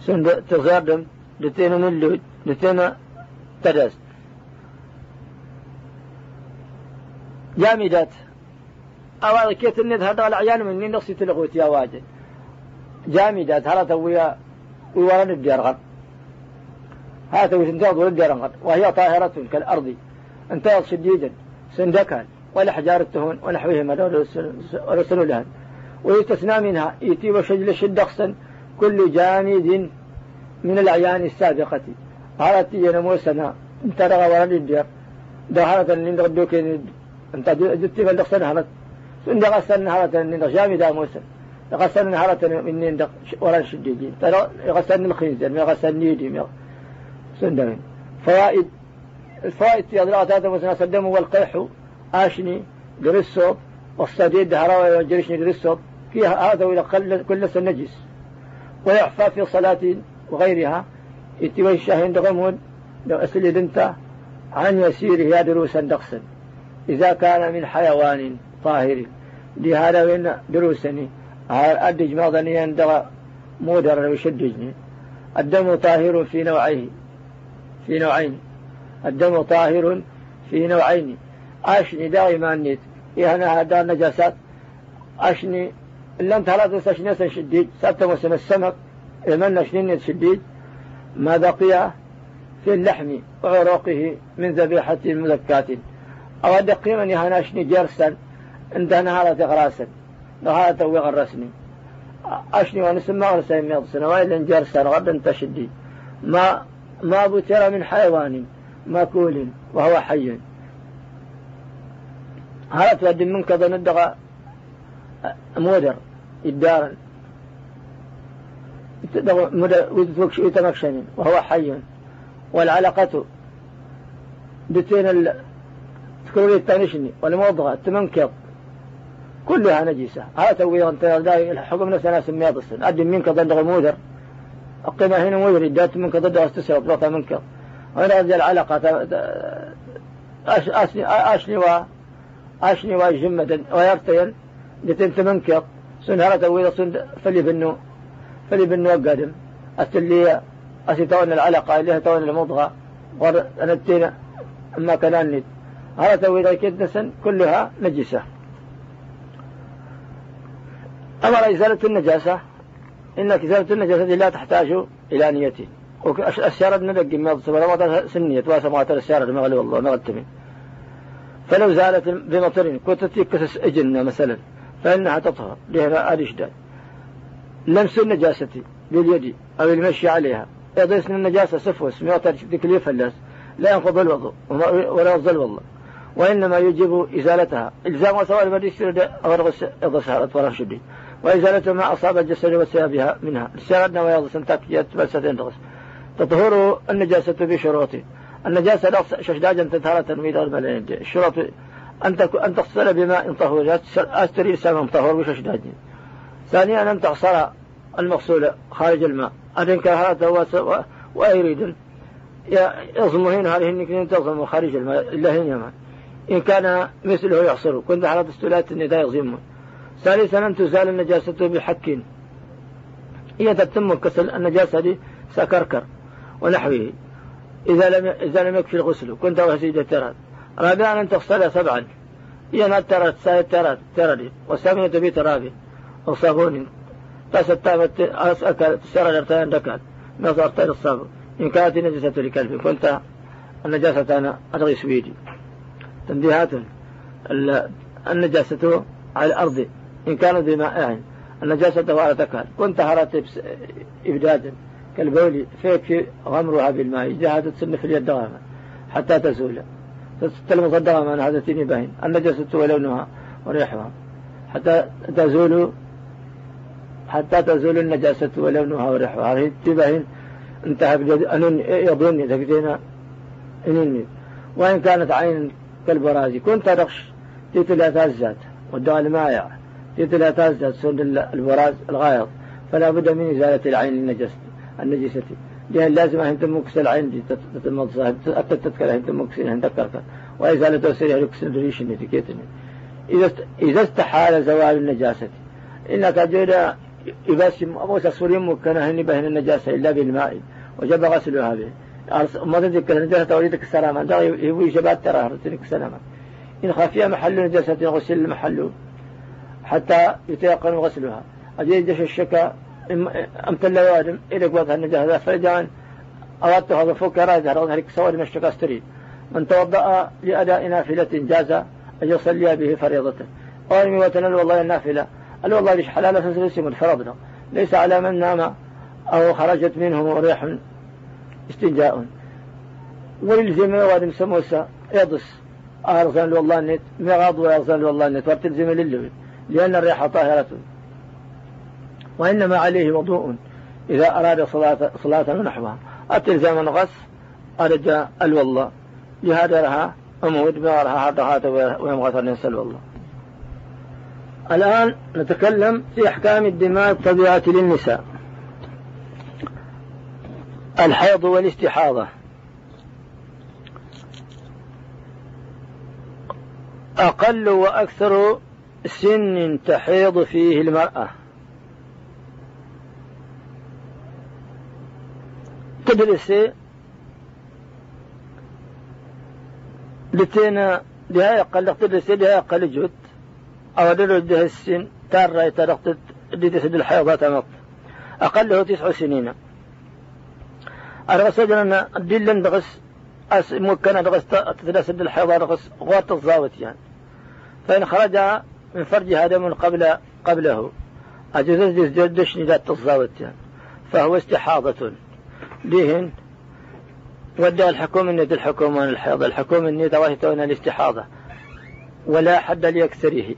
سند تزادم دتينا نلود دتينا تدست جامدات أو كيت الند هذا العيان من نقصي تلغوت يا واجد؟ جامدات هلا تويا غد هذا وتنتظر الديار غد وهي طاهرة كالأرض. انتهت شديدا سندكا والأحجار التهون ونحوهما ورسلوا لها ويستثنى منها إيتي وشجل شدقسا كل جامد من الأعيان السابقة. تيجي موسنا انت رغى ورد الدير دهارة لين ردوك انت جدت فلدقسا هرت سند غسن هرة لين جامدة موسى. غسن هرة من نين ورا شديدين الخنزير ما غسن نيدي سندمين فوائد الفوائد في أضلاع هذا مثلا سلموا والقيح آشني قرصو والصديد هراوي والجريشني قرصو فيها هذا إلى كل النجس ويعفى في صلاة وغيرها. يتوي الشاهين دغمون لو أسلد انت عن يسيره دروسا دقسا. إذا كان من حيوان طاهر لهذا وين دروسني أدج ماضني عند مودر ويشدجني. الدم طاهر في نوعيه في نوعين. الدم طاهر في نوعين. أشني دائما نيت. إهنا هذا النجاسات أشني إلا أنت هلا تستشني شديد. سبت موسم السمك إذا شنين شديد. ما بقي في اللحم وعروقه من ذبيحة مذكات أو دقي من يهناشني جرسا. عند نهارة غراسا نهارة وغرسني أشني ونسمى غرسا يميض سنوات لن جرسا غدا انت شديد ما ما بتر من حيوان. مأكول وهو حي. تودي منك ندغى مودر الدار يتمكشن وهو حي. والعلقة بتين ال... تكون التانشني والموضغة التمنكض كلها نجسة. هذا توي أنت الحكم نفسه ناس السن أدي منك ضد مودر. القيمة هنا مودر إدات منك ضد استسرى بلغة منك وهنا هذه العلقة أشني و أشني وجمة ويرتين بتين تمنكض سن فلي بنو فلي بنو قادم أستلي أسيتون العلقة اللي هي تون المضغة. ونتين أما كان نت هذا توي كدسا كلها نجسة. أمر إزالة النجاسة إنك إزالة النجاسة لا تحتاج إلى نية. السيارة ندق ما سبب سنية واسا ما ترى السيارة ما غلي والله ما غتمي فلو زالت بمطر كنت تكسس أجنة مثلا فإنها تطهر لها الإشداد لمس النجاسة باليد أو المشي عليها. يضيس النجاسة سفوس ميوتر تكليف الناس لا ينقض الوضوء ولا يفضل والله وإنما يجب إزالتها. إلزام وسواء المديس غرغس يضسها ورا شدي وإزالة ما أصاب الجسد وثيابها منها. سردنا ويضس تكيت بلستين تغس تطهر النجاسة بشروط النجاسة لا ششداجا تطهر تنميد الملايين الشروط أن أن تغسل بماء طهور. أستري سمم طهور بششداج ثانيا أن تغسل المغسول خارج الماء. أن كهذا ويريد يظمهن هذه إنك تظم خارج الماء. إلا هن إن كان مثله يعصر كنت على دستولات النداء يظمه ثالثا أن تزال النجاسة بحك. هي تتم كسل النجاسة دي سكركر ونحوه. إذا لم إذا لم يكفي الغسل كنت وسيد ترى رابعا أن تغسل سبعا. هي ترى سايد ترى ترى والثامنة بترابي وصابون بس التامت أسألك تسير الارتين دكات نظرتين الصابر إن كانت النجاسة لكلب. كنت النجاسة أنا أدغي سويدي. تنبيهات. النجاسة على الأرض. إن كانت بماء النجاسة وعلى تكال. كنت هرت إبدادا. كالبول فيك غمرها بالماء تسمى في اليد دغامة حتى تزول. تلمس الدغامة هذا تيني باين النجاسة ولونها وريحها حتى تزول حتى تزول النجاسة ولونها وريحها هذه تبين انتهى أن يظن تكتينا إنني وإن كانت عين كالبرازي كنت تدخش تيتلا تازات والدواء المايع تيتلا تازات سند البراز الغايض فلا بد من إزالة العين النجسة النجسة. لأن لازم أن تمكس العين دي تتمض صاحب تتذكر أن تمكس إن ذكرك وإزالة سريع لكس الريش تكيتني إذا إذا استحال زوال النجاسة. إنك جود يبسم أبو تصور ممكن هني بهن النجاسة إلا بالماء. وجب غسلها به ما تذكر النجاسة توليدك السلامة أنت يبوي شبات ترى السلامة إن خفي محل نجاسة غسل المحل. حتى يتيقن غسلها. جش الشكا أمثل وادم إلى قوتها النجاسة فإذا أردت هذا فوق هرون هلك سواد مشتكى أستريد. من توضأ لأداء نافلة جاز أن يصلي به فريضته أو وتنل والله النافلة. قال والله ليش حلالة فسلسل فرضنا. ليس على من نام أو خرجت منه ريح استنجاء. ويلزم وادم سموسة يضس أرزان والله النت مغاض وأرزان والله النت وتلزم للوي لأن الريح طاهرة. وإنما عليه وضوء. إذا أراد صلاة, صلاة ونحوها التلزام الغس أرجى الوالله لها أمود بغرها حتى هذا ويمغث الإنسان الوالله الآن نتكلم في أحكام الدماء الطبيعة للنساء. الحيض والاستحاضة. أقل وأكثر سن تحيض فيه المرأة. تدرس لتينا دها يقل السن دها يقل جوت أو ده السن تار رأي ترقت دي تسد الحيضات أمط أقله تسع سنين. أرغس أن دلن دغس أس ممكن دغس تتسد الحيضات دغس غوات الضاوت يعني. فإن خرج من فرجها دم قبل قبله. أجوز دشني ذات الضاوت يعني. فهو استحاضة. دهن ودى الحكومة الند الحكومة الحيض الحكومة الند واهتون الاستحاضة. ولا حد لأكثره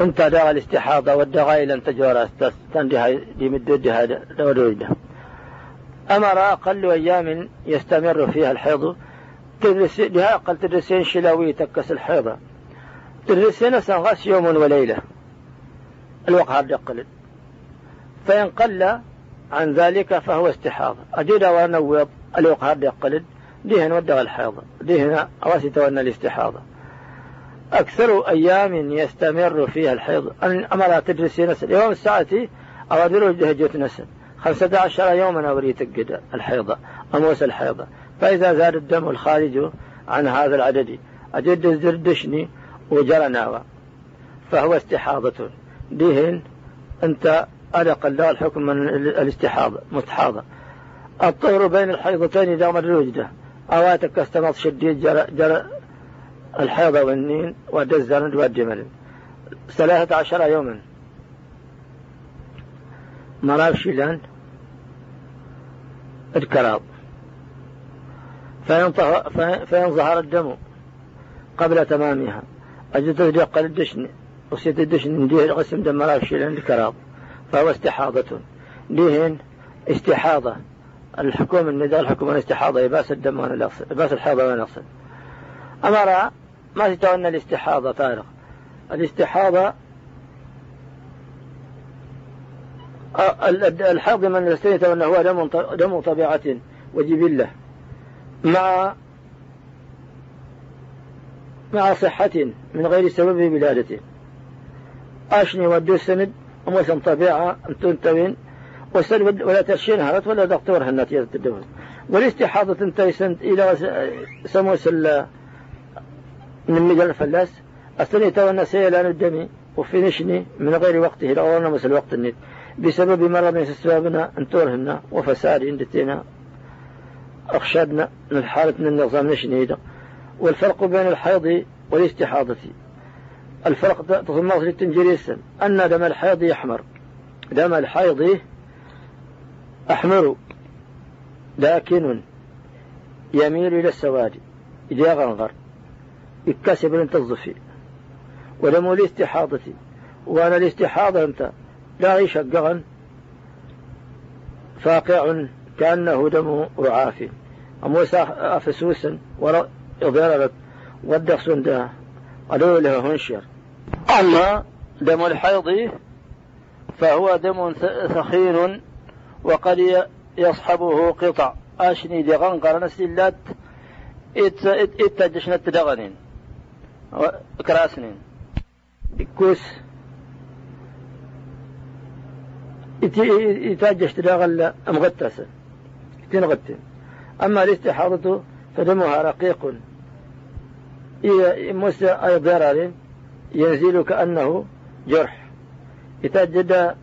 انت دغ الاستحاضة ودغ إلى أن تجور تندها لمدودها دوريده أمر أقل أيام يستمر فيها الحيض تدرس لها أقل تدرسين شلاوي تكس الحيضة تدرسين سنغاس يوم وليلة. الوقت هذا يقلل فإن قل عن ذلك فهو استحاضة أجد ونوض الوقت هذا يقلل دهن ودغ الحيضة دهن تونا الاستحاضة أكثر أيام يستمر فيها الحيض. أمر تدرسين يوم الساعة أوادر جهجة نسل. خمسة عشر يوما أوريت القدى الحيضة أموس الحيضة فإذا زاد الدم الخارج عن هذا العدد أجد الزردشني وجرى فهو استحاضة. دهن أنت ألق الله الحكم من الاستحاضة مستحاضة. الطهر بين الحيضتين مر وجده أواتك استمط شديد جرى, جرى الحيضة والنين والدزان والجمل. ثلاثة عشر يوما. مراف شيلان الكراض فإن, فإن ظهر الدم قبل تمامها. أجد يقل الدشن. وسيت الدشن ديه قسم دم مراف شيلان الكراض فهو استحاضة. ديهن استحاضة. الحكومة النداء الحكومة الاستحاضة يباس الدم وأنا الأصل يباس وأنا الأصل أمر ما تتولى الاستحاضة طارق. الاستحاضة الحظ من استيت أنه هو دم دم طبيعة وجبلة. مع مع صحة من غير سبب ولادته أشني ودو ومثل طبيعة تنتوين وسلب ولا ترشين هرت ولا دكتور هنات يتدوز والاستحاضة تنتهي إلى سموس من مجال الفلاس. أستني تونا سيلان الدم وفي نشني من غير وقته لأولنا مثل وقت النت. بسبب مرض سببنا أن تورهنا وفساد عندتنا. أخشدنا من حالة من النظام نشنيدا والفرق بين الحيض والاستحاضة. الفرق تصمت للتنجريس أن دم الحيض يحمر. دم الحيض أحمر. لكن يميل إلى السواد. إذا غنغر يكسب أنت الظفي ودم الاستحاضة. وأنا الاستحاضة أنت لا يشقغا فاقع كأنه دم رعاف. أموسى أفسوسا ولا إضرارت ودخ سندا قالوا له هنشر. أما دم الحيض فهو دم ثخين وقد يصحبه قطع. أشني دغن نسلت اتجشنت دغنين كراسنين كوس يتاجش تداغل مغتسة تنغتن أما الإستحاضة فدمها رقيق. أي ضرر ينزل كأنه جرح. يتجد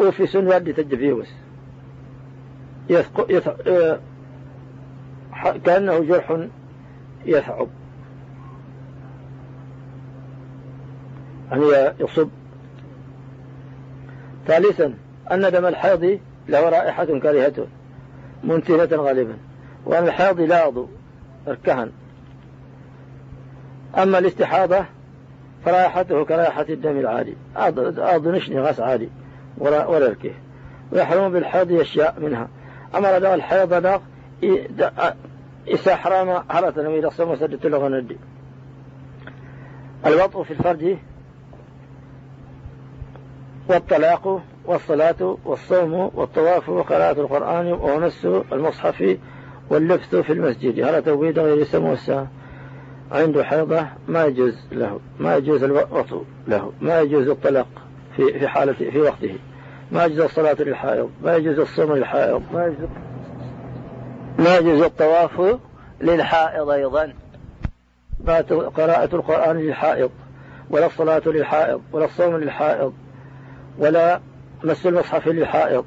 أوفيس ودي تجفيوس يثق... يثق... كأنه جرح يثعب. يعني يصب. ثالثا أن دم الحيض له رائحة كريهة منتنة غالبا. وأن الحيض لاض الكهن أما الاستحاضة فرائحته كرائحة الدم العادي. أعض نشني غاس عادي. ولا, ولا الكيه ويحرم بالحيض أشياء منها. أمر دغ الحيض دغ إسا حرام حرة نمي لقصة مسدة لغة الوطء في الفرج والطلاق والصلاة والصوم والطواف وقراءة القرآن ومس المصحف واللبث في المسجد. هذا توبيد غير سموسة عنده حيضة ما يجوز له ما يجوز الوطء له ما يجوز الطلاق في في حالة في وقته. ما يجوز الصلاة للحائض ما يجوز الصوم للحائض. ما يجوز. ما يجوز الطواف للحائض أيضا. قراءة القرآن للحائض ولا الصلاة للحائض ولا الصوم للحائض ولا مس المصحف للحائض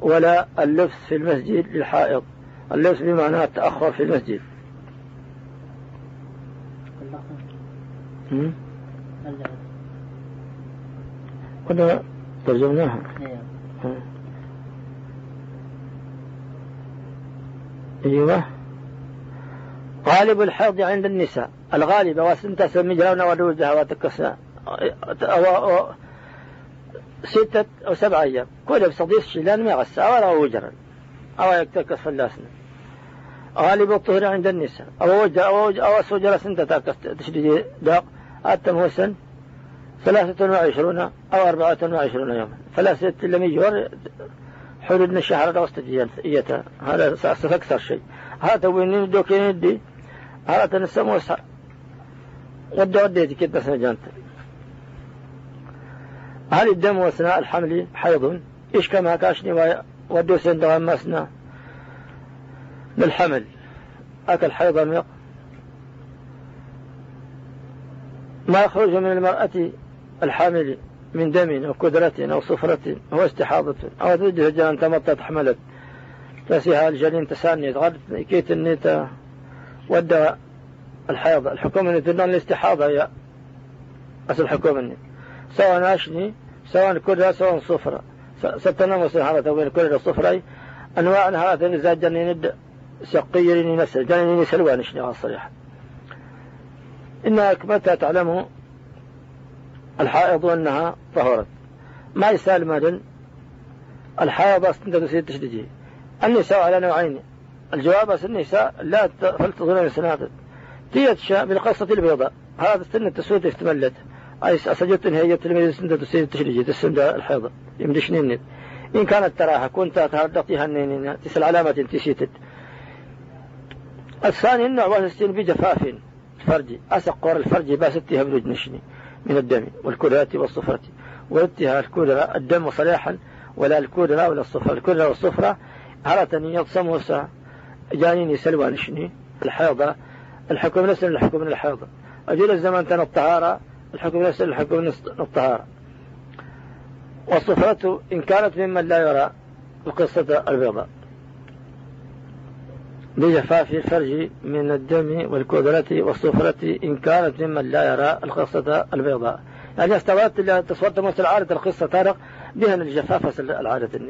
ولا اللبس في المسجد للحائض. اللبس بمعنى التأخر في المسجد. كنا ترجمناها. أيوه. غالب الحيض عند النساء. الغالب جلونا ودوجها وتكسنا أو ستة أو سبعة أيام. كل بصديس شلان ما غسى أو وجرا أو يكتكس فلاسنا غالب الطهر عند النساء. أو وجه أو وجه أو سجرة سنت داق. أتم هو سن ثلاثة وعشرون أو أربعة وعشرون يوما. فلا ست لم يجور حدود الشهر واستجيان إيتا هذا أكثر شيء. هذا وين دوكين دي هذا تنسى موسى. ودي وديتي كده سنجانت هل الدم أثناء الحمل حيض؟ إيش كما كاشني؟ ودو سندوان مسنا للحمل أكل حيض الميق ما يخرج من المرأة الحامل من دم أو كدرة أو صفرة أو استحاضة أو تجه جان تمطت حملت. تسيها الجنين تسانيت غد كيت النيتا ودى الحيض. الحكومة تدان الاستحاضة هي أصل الحكومة سواء أشني سواء كدرة سواء صفرة. ستنام هذا بين كدرة صفرة. أنواع هذا إذا جنين سقيرين نسل جنين سلوان شنو الصريح إنك متى تعلم الحائض أنها طهرت؟ ما يسال مدن الحائض أصلا تسير تشدجي النساء على نوعين. الجواب النساء لا فلتظن سنادت تيتشا بالقصة البيضاء. هذا السنة تسويت افتملت أي سجدت هي تلميذ سنة تسير تشدجي تسنة الحيضة يمدشنين إن كانت تراها كنت تهردقيها النين تسل علامة تسيتت الثاني النوع وهستين بجفاف. فرجي أسقر الفرج باستها بلوج نشني من الدم والكرة والصفرة. وردها الكرة الدم صريحا ولا الكرة ولا الصفرة. الكرة والصفرة هرتني يضسم وسا جانيني سلوى نشني الحيضة الحكم نفس الحكم الحيضة. أجل الزمن كان الطهارة الحكم نفس الحكم الطهارة. والصفرة إن كانت ممن لا يرى القصة البيضاء. بجفاف الفرج من الدم والكدرة والصفرة إن كانت ممن لا يرى القصة البيضاء. يعني استوت تصورت مثل عادة القصة تارق بها الجفاف العادة.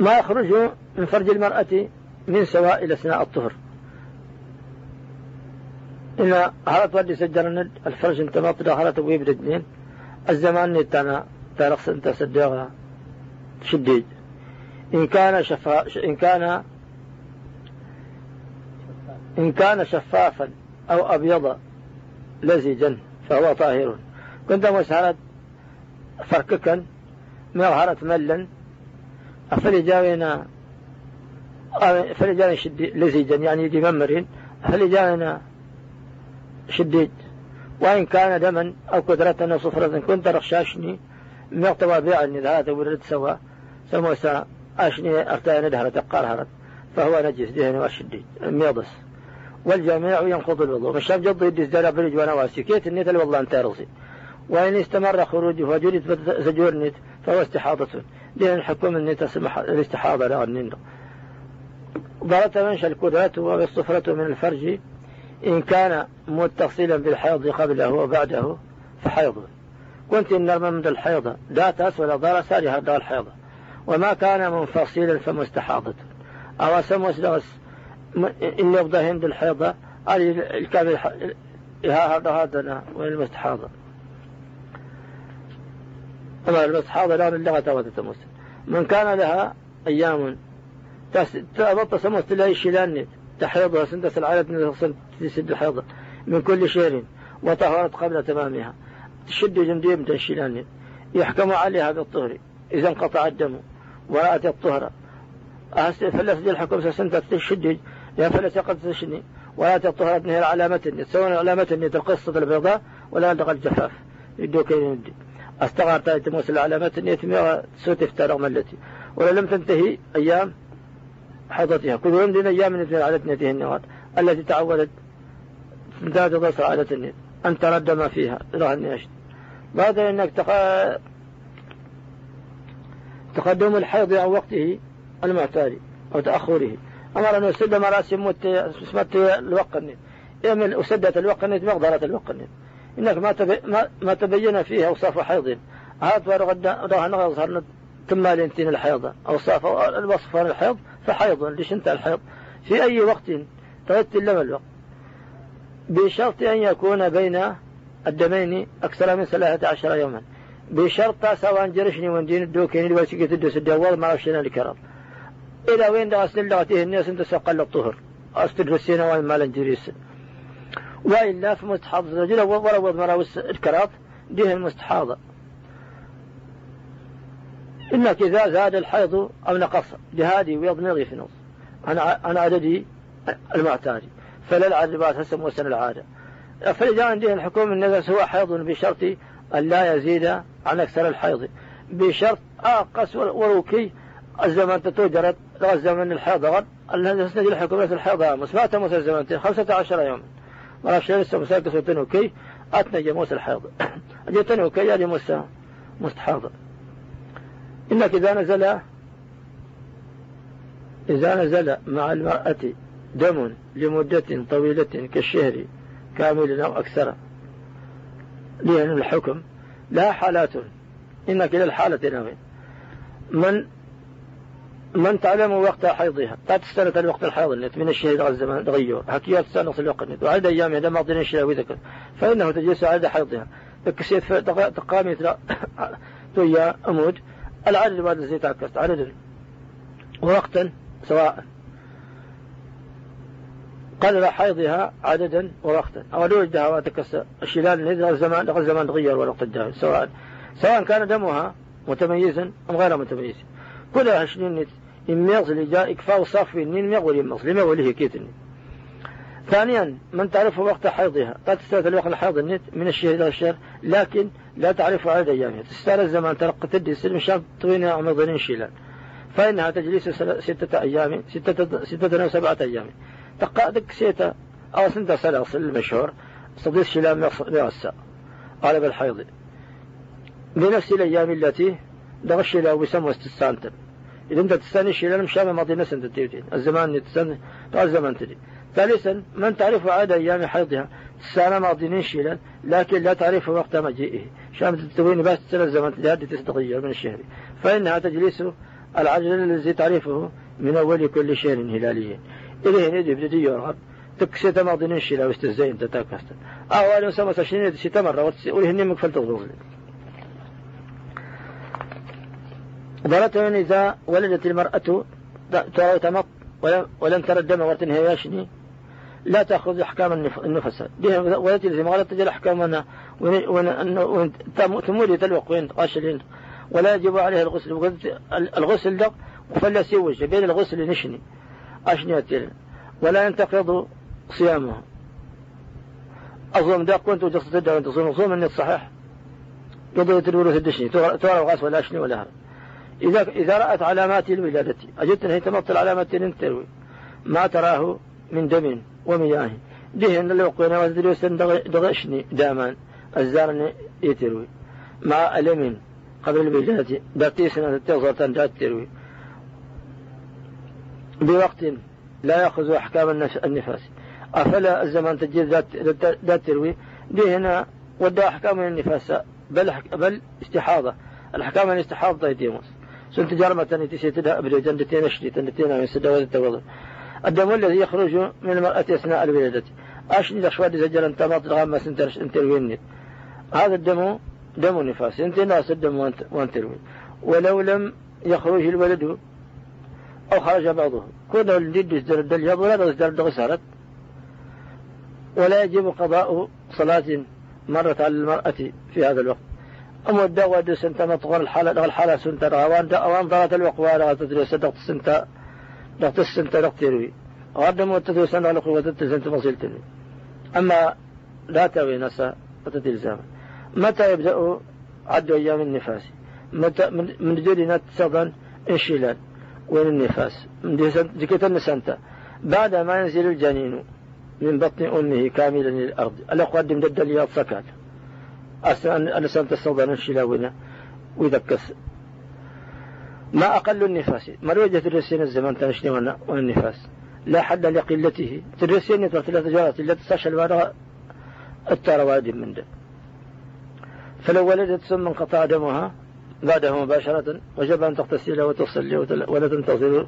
ما يخرج من فرج المرأة من سوائل أثناء الطهر. إن هرت ودي سجر الفرج انت ما هرت ويبرد اثنين الزمان نتانا تارق انت سدوغا شديد. إن كان شفا إن كان إن كان شفافا أو أبيض لزجا فهو طاهر. كنت مسهرة فرككا مظهرة ملا أفلجاونا فلجانا شد لزجا يعني دي ممر فلجانا شديد. وإن كان دما أو قدرة أو صفرة كنت رخشاشني مقتوى بيع هذا ولد سوا سموسا أشني أرتين دهرة تقار فهو نجس دهن وأشدي ميضس. والجميع ينقض الوضوء فالشاب جض يدس دار برج ونواسي كيت النيت والله أنت رصي وإن استمر خروجه وجدت زجور نت فهو استحاضة. لأن الحكم النت الاستحاضة لا النين ضرت منش الكدرة والصفرة من الفرج إن كان متصلا بالحيض قبله وبعده فحيض. كنت النرمى من الحيضة لا تأس ولا سارها دار الحيضة وما كان منفصلا فمستحاضة أو سموس لغس إن يبدأ هند الحيضة الكامل هذا هذا وين المستحاضة أما المستحاضة لا من لغة وتتمس من كان لها أيام تبطى سموس لها الشلان تحيضها سندس العالة تسد الحيضة من كل شيء وطهرت قبل تمامها. تشد جندية من الشلان يحكم عليها بالطهر. إذا انقطع الدم. ورأت الطهر. فلس دي الحكم سنة تشدج يا فلس قد تشني. ورأت الطهر ابنها العلامة سواء علامة القصة البيضاء ولا لقى الجفاف. يدو كين يدي استغار تايت موسى العلامة يتمي سوت افتار ملتي ولا لم تنتهي أيام حيضتها. كل يوم من أيام من عادة نتيه النوات التي تعودت تمتاز تصل عادة النت أن ترد ما فيها. الناشد بعد أنك تق... تقدم الحيض عن وقته المعتاد أو تأخره. أمر أن يسد مراسم مت الوقت النت يعمل وسدت الوقت النت مقدرة الوقت إنك ما, ما, ما تبين فيه أوصاف حيض. هات ورغد نغض ثم لينتين الحيض. أوصاف الوصف عن الحيض فحيض ليش انت الحيض. في أي وقت تغتل لما الوقت. بشرط أن يكون بين الدمين أكثر من ثلاثة عشر يوما. بشرط سواء جرشني وندين الدوكين اللي وسيقة الدوس الدوال ما رشنا الكرام إلى وين دا أسل لغته الناس أنت سقل الطهر. أستدر السنة وين مالا جريس. وإلا في مستحاض الرجل وروض مراوس الكرات ديه المستحاضة إنك إذا زاد الحيض أو نقص لهذه ويض نغي في نص عن عددي المعتاد. فلا العدد بعد وسن العادة. فإذا عنده الحكم النفس هو حيض بشرط أن لا يزيد عن أكثر الحيض. بشرط أقص وروكي. الزمن تتوجرت الزمن الحيض. غد الذي يسند الحكم نفس الحيض. أمس ما تموت الزمن. خمسة عشر يوما. ما رأى لسه مساكس وتنوكي أتنى جموس الحيض. أجي تنوكي يعني موسى مستحاضر إنك إذا نزل إذا نزل مع المرأة دم لمدة طويلة كالشهر كامل أو أكثر. لأن الحكم لا حالات. إنك إلى الحالة نوين من من تعلم وقت حيضها. لا تستنت الوقت الحيض النت. من الشهر الزمان تغير. حكيات تستنص الوقت النت. وعدد أيام هذا ما ضنين شيء وذكر. فإنه تجلس عدد حيضها. تكسيت تقامي تويا أمود. العدد بعد زي تعكست. عدد. ووقتا سواء. قدر حيضها عددا ووقتا أو لو وجدها وتكسر الشلال الزمان دخل الزمان تغير والوقت الدائم سواء سواء كان دمها متميزا أم غير متميز. كلها شنين إميغز اللي جاء إكفاء صافي نين ميغ وليمغز لما وليه كيتني. ثانيا من تعرف وقت حيضها؟ قد تستاذ الوقت الحيض النت من الشهر إلى الشهر لكن لا تعرف عدد أيامها. تستاذ الزمان تلقى تدي سلم شاب طوينها أو مضرين شيلان. فإنها تجلس ستة أيام ستة, ستة أو سبعة أيام. دك سيتا أو سنتا سلاسل المشهور صديق شلام يغسى قال بالحيض بنفس الأيام التي دغ الشلام بسمو استسانتا إذا أنت تستني الشلام مشابه ماضي نفس أنت تيوتين. الزمان تستني الزمان تدي ثالثا من تعرف عدد أيام حيضها السنة ماضيين شيلا لكن لا تعرف وقت مجيئه. شام تتوين بس سنة الزمن تجد تتغير من الشهر. فإنها تجلس العجل الذي تعرفه من أول كل شهر هلالي إليه ندي بدي يرغب تكسيت ماضيين شيلا واستزين تتاكست أول سما سشين ستمر ولهن مكفل تغضب ضرة إذا ولدت المرأة تمط ولم ترى الدم ورتنها ياشني لا تأخذ أحكام النفس ولا تلزم ولا تجل أحكامنا تمولي تلوق وين قاشلين ولا يجب عليه الغسل الغسل ده وفلا سيوج بين الغسل نشني أشني ولا ينتقض صيامه أظلم ده كنت وجصت تدعو أن تصوم صوم النت صحيح. قضية الورث الدشني ترى الغاس ولا أشني ولا إذا إذا رأت علامات الولادة أجدت أن هي تمط العلامات تروي. ما تراه من دم ومياه. دهن اللي وقينا وزدلوسن دغشني دامان الزارن يتروي. مع ألم قبل الولادة دقي سنة تغزر دات تروي. بوقت لا يأخذ أحكام النفاس. أفلا الزمان تجد ذات تروي؟ دهنا ودى أحكام النفاس. بل, بل استحاضة. الأحكام الاستحاضة يتيموس سنت جرمة تدها أبري جندتين أشتي تنتين من سدى وذا الدم الذي يخرج من المرأة أثناء الولادة. أشني لشواد زجل انت ما تغمى سنترش انتروين هذا الدم دم نفاس. انت ناس الدم وانتروين ولو لم يخرج الولد أو خرج بعضه كونه الجد يزدر الدل ولا يزدر الدغسارت ولا يجب قضاء صلاة مرت على المرأة في هذا الوقت. أما الدواء دو سنتا مطغر الحالة الحالة سنتا. وان ضغط الوقت ولا تدري صدقت سنتا دغت السنتا دغت يروي غدا وتتو سنة على قوة التسنت مصيلتني أما لا تغي نسا وتتلزام متى يبدأ عد أيام النفاس؟ متى من جدنا تصدن انشلال وين النفاس؟ ديكت النسانتا بعد ما ينزل الجنين من بطن أمه كاملا للأرض ألا قدم ضد الياض سكال النسان تصدر الشلاوين ويذكس. ما أقل النفاس. مروجة الرسين الزمان تنشني والنفاس لا حد لقلته. ترسين ثلاث جارات. التي تستشعر بعدها الترواد من دم فلو ولدت ثم انقطع دمها بعده مباشرة وجب أن تغتسل وتصلي ولا تنتظر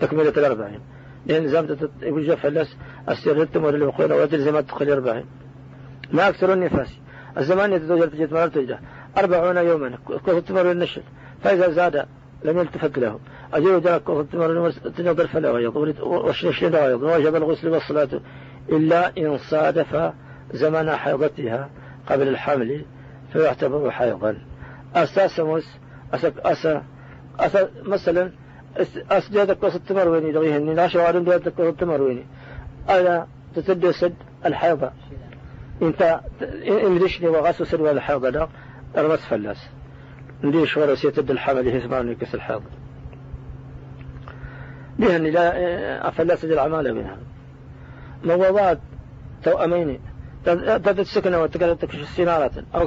تكملة الأربعين. لأن زامت يوجد فلس استردتم ولا الوقوع وتلزم تدخل أربعين. ما أكثر النفاس؟ الزمان يتزوج تجد مرة تجده أربعون يوما كفت تمر النشر فإذا زاد لم يلتفت له. أجل جاء كفت تمر تنظر فلا غيض وشنشن غيض وجب الغسل والصلاة إلا إن صادف زمن حيضتها قبل الحمل فيعتبر حيضا. أساسموس أسا أسا أسا مثلا أسجادك قصة تمرويني دغيه إني لا شوارن ديادك قصة تمرويني أنا تتدسد الحيضة إنت امدشني وغاس سلوى الحيضة لا أرمس فلاس. نديش ورا سيتد الحمل هزمان كس الحيض بها لا أفلاس العمالة منها. موضات توأمين تدت سكنة وتكلتك سنارة أو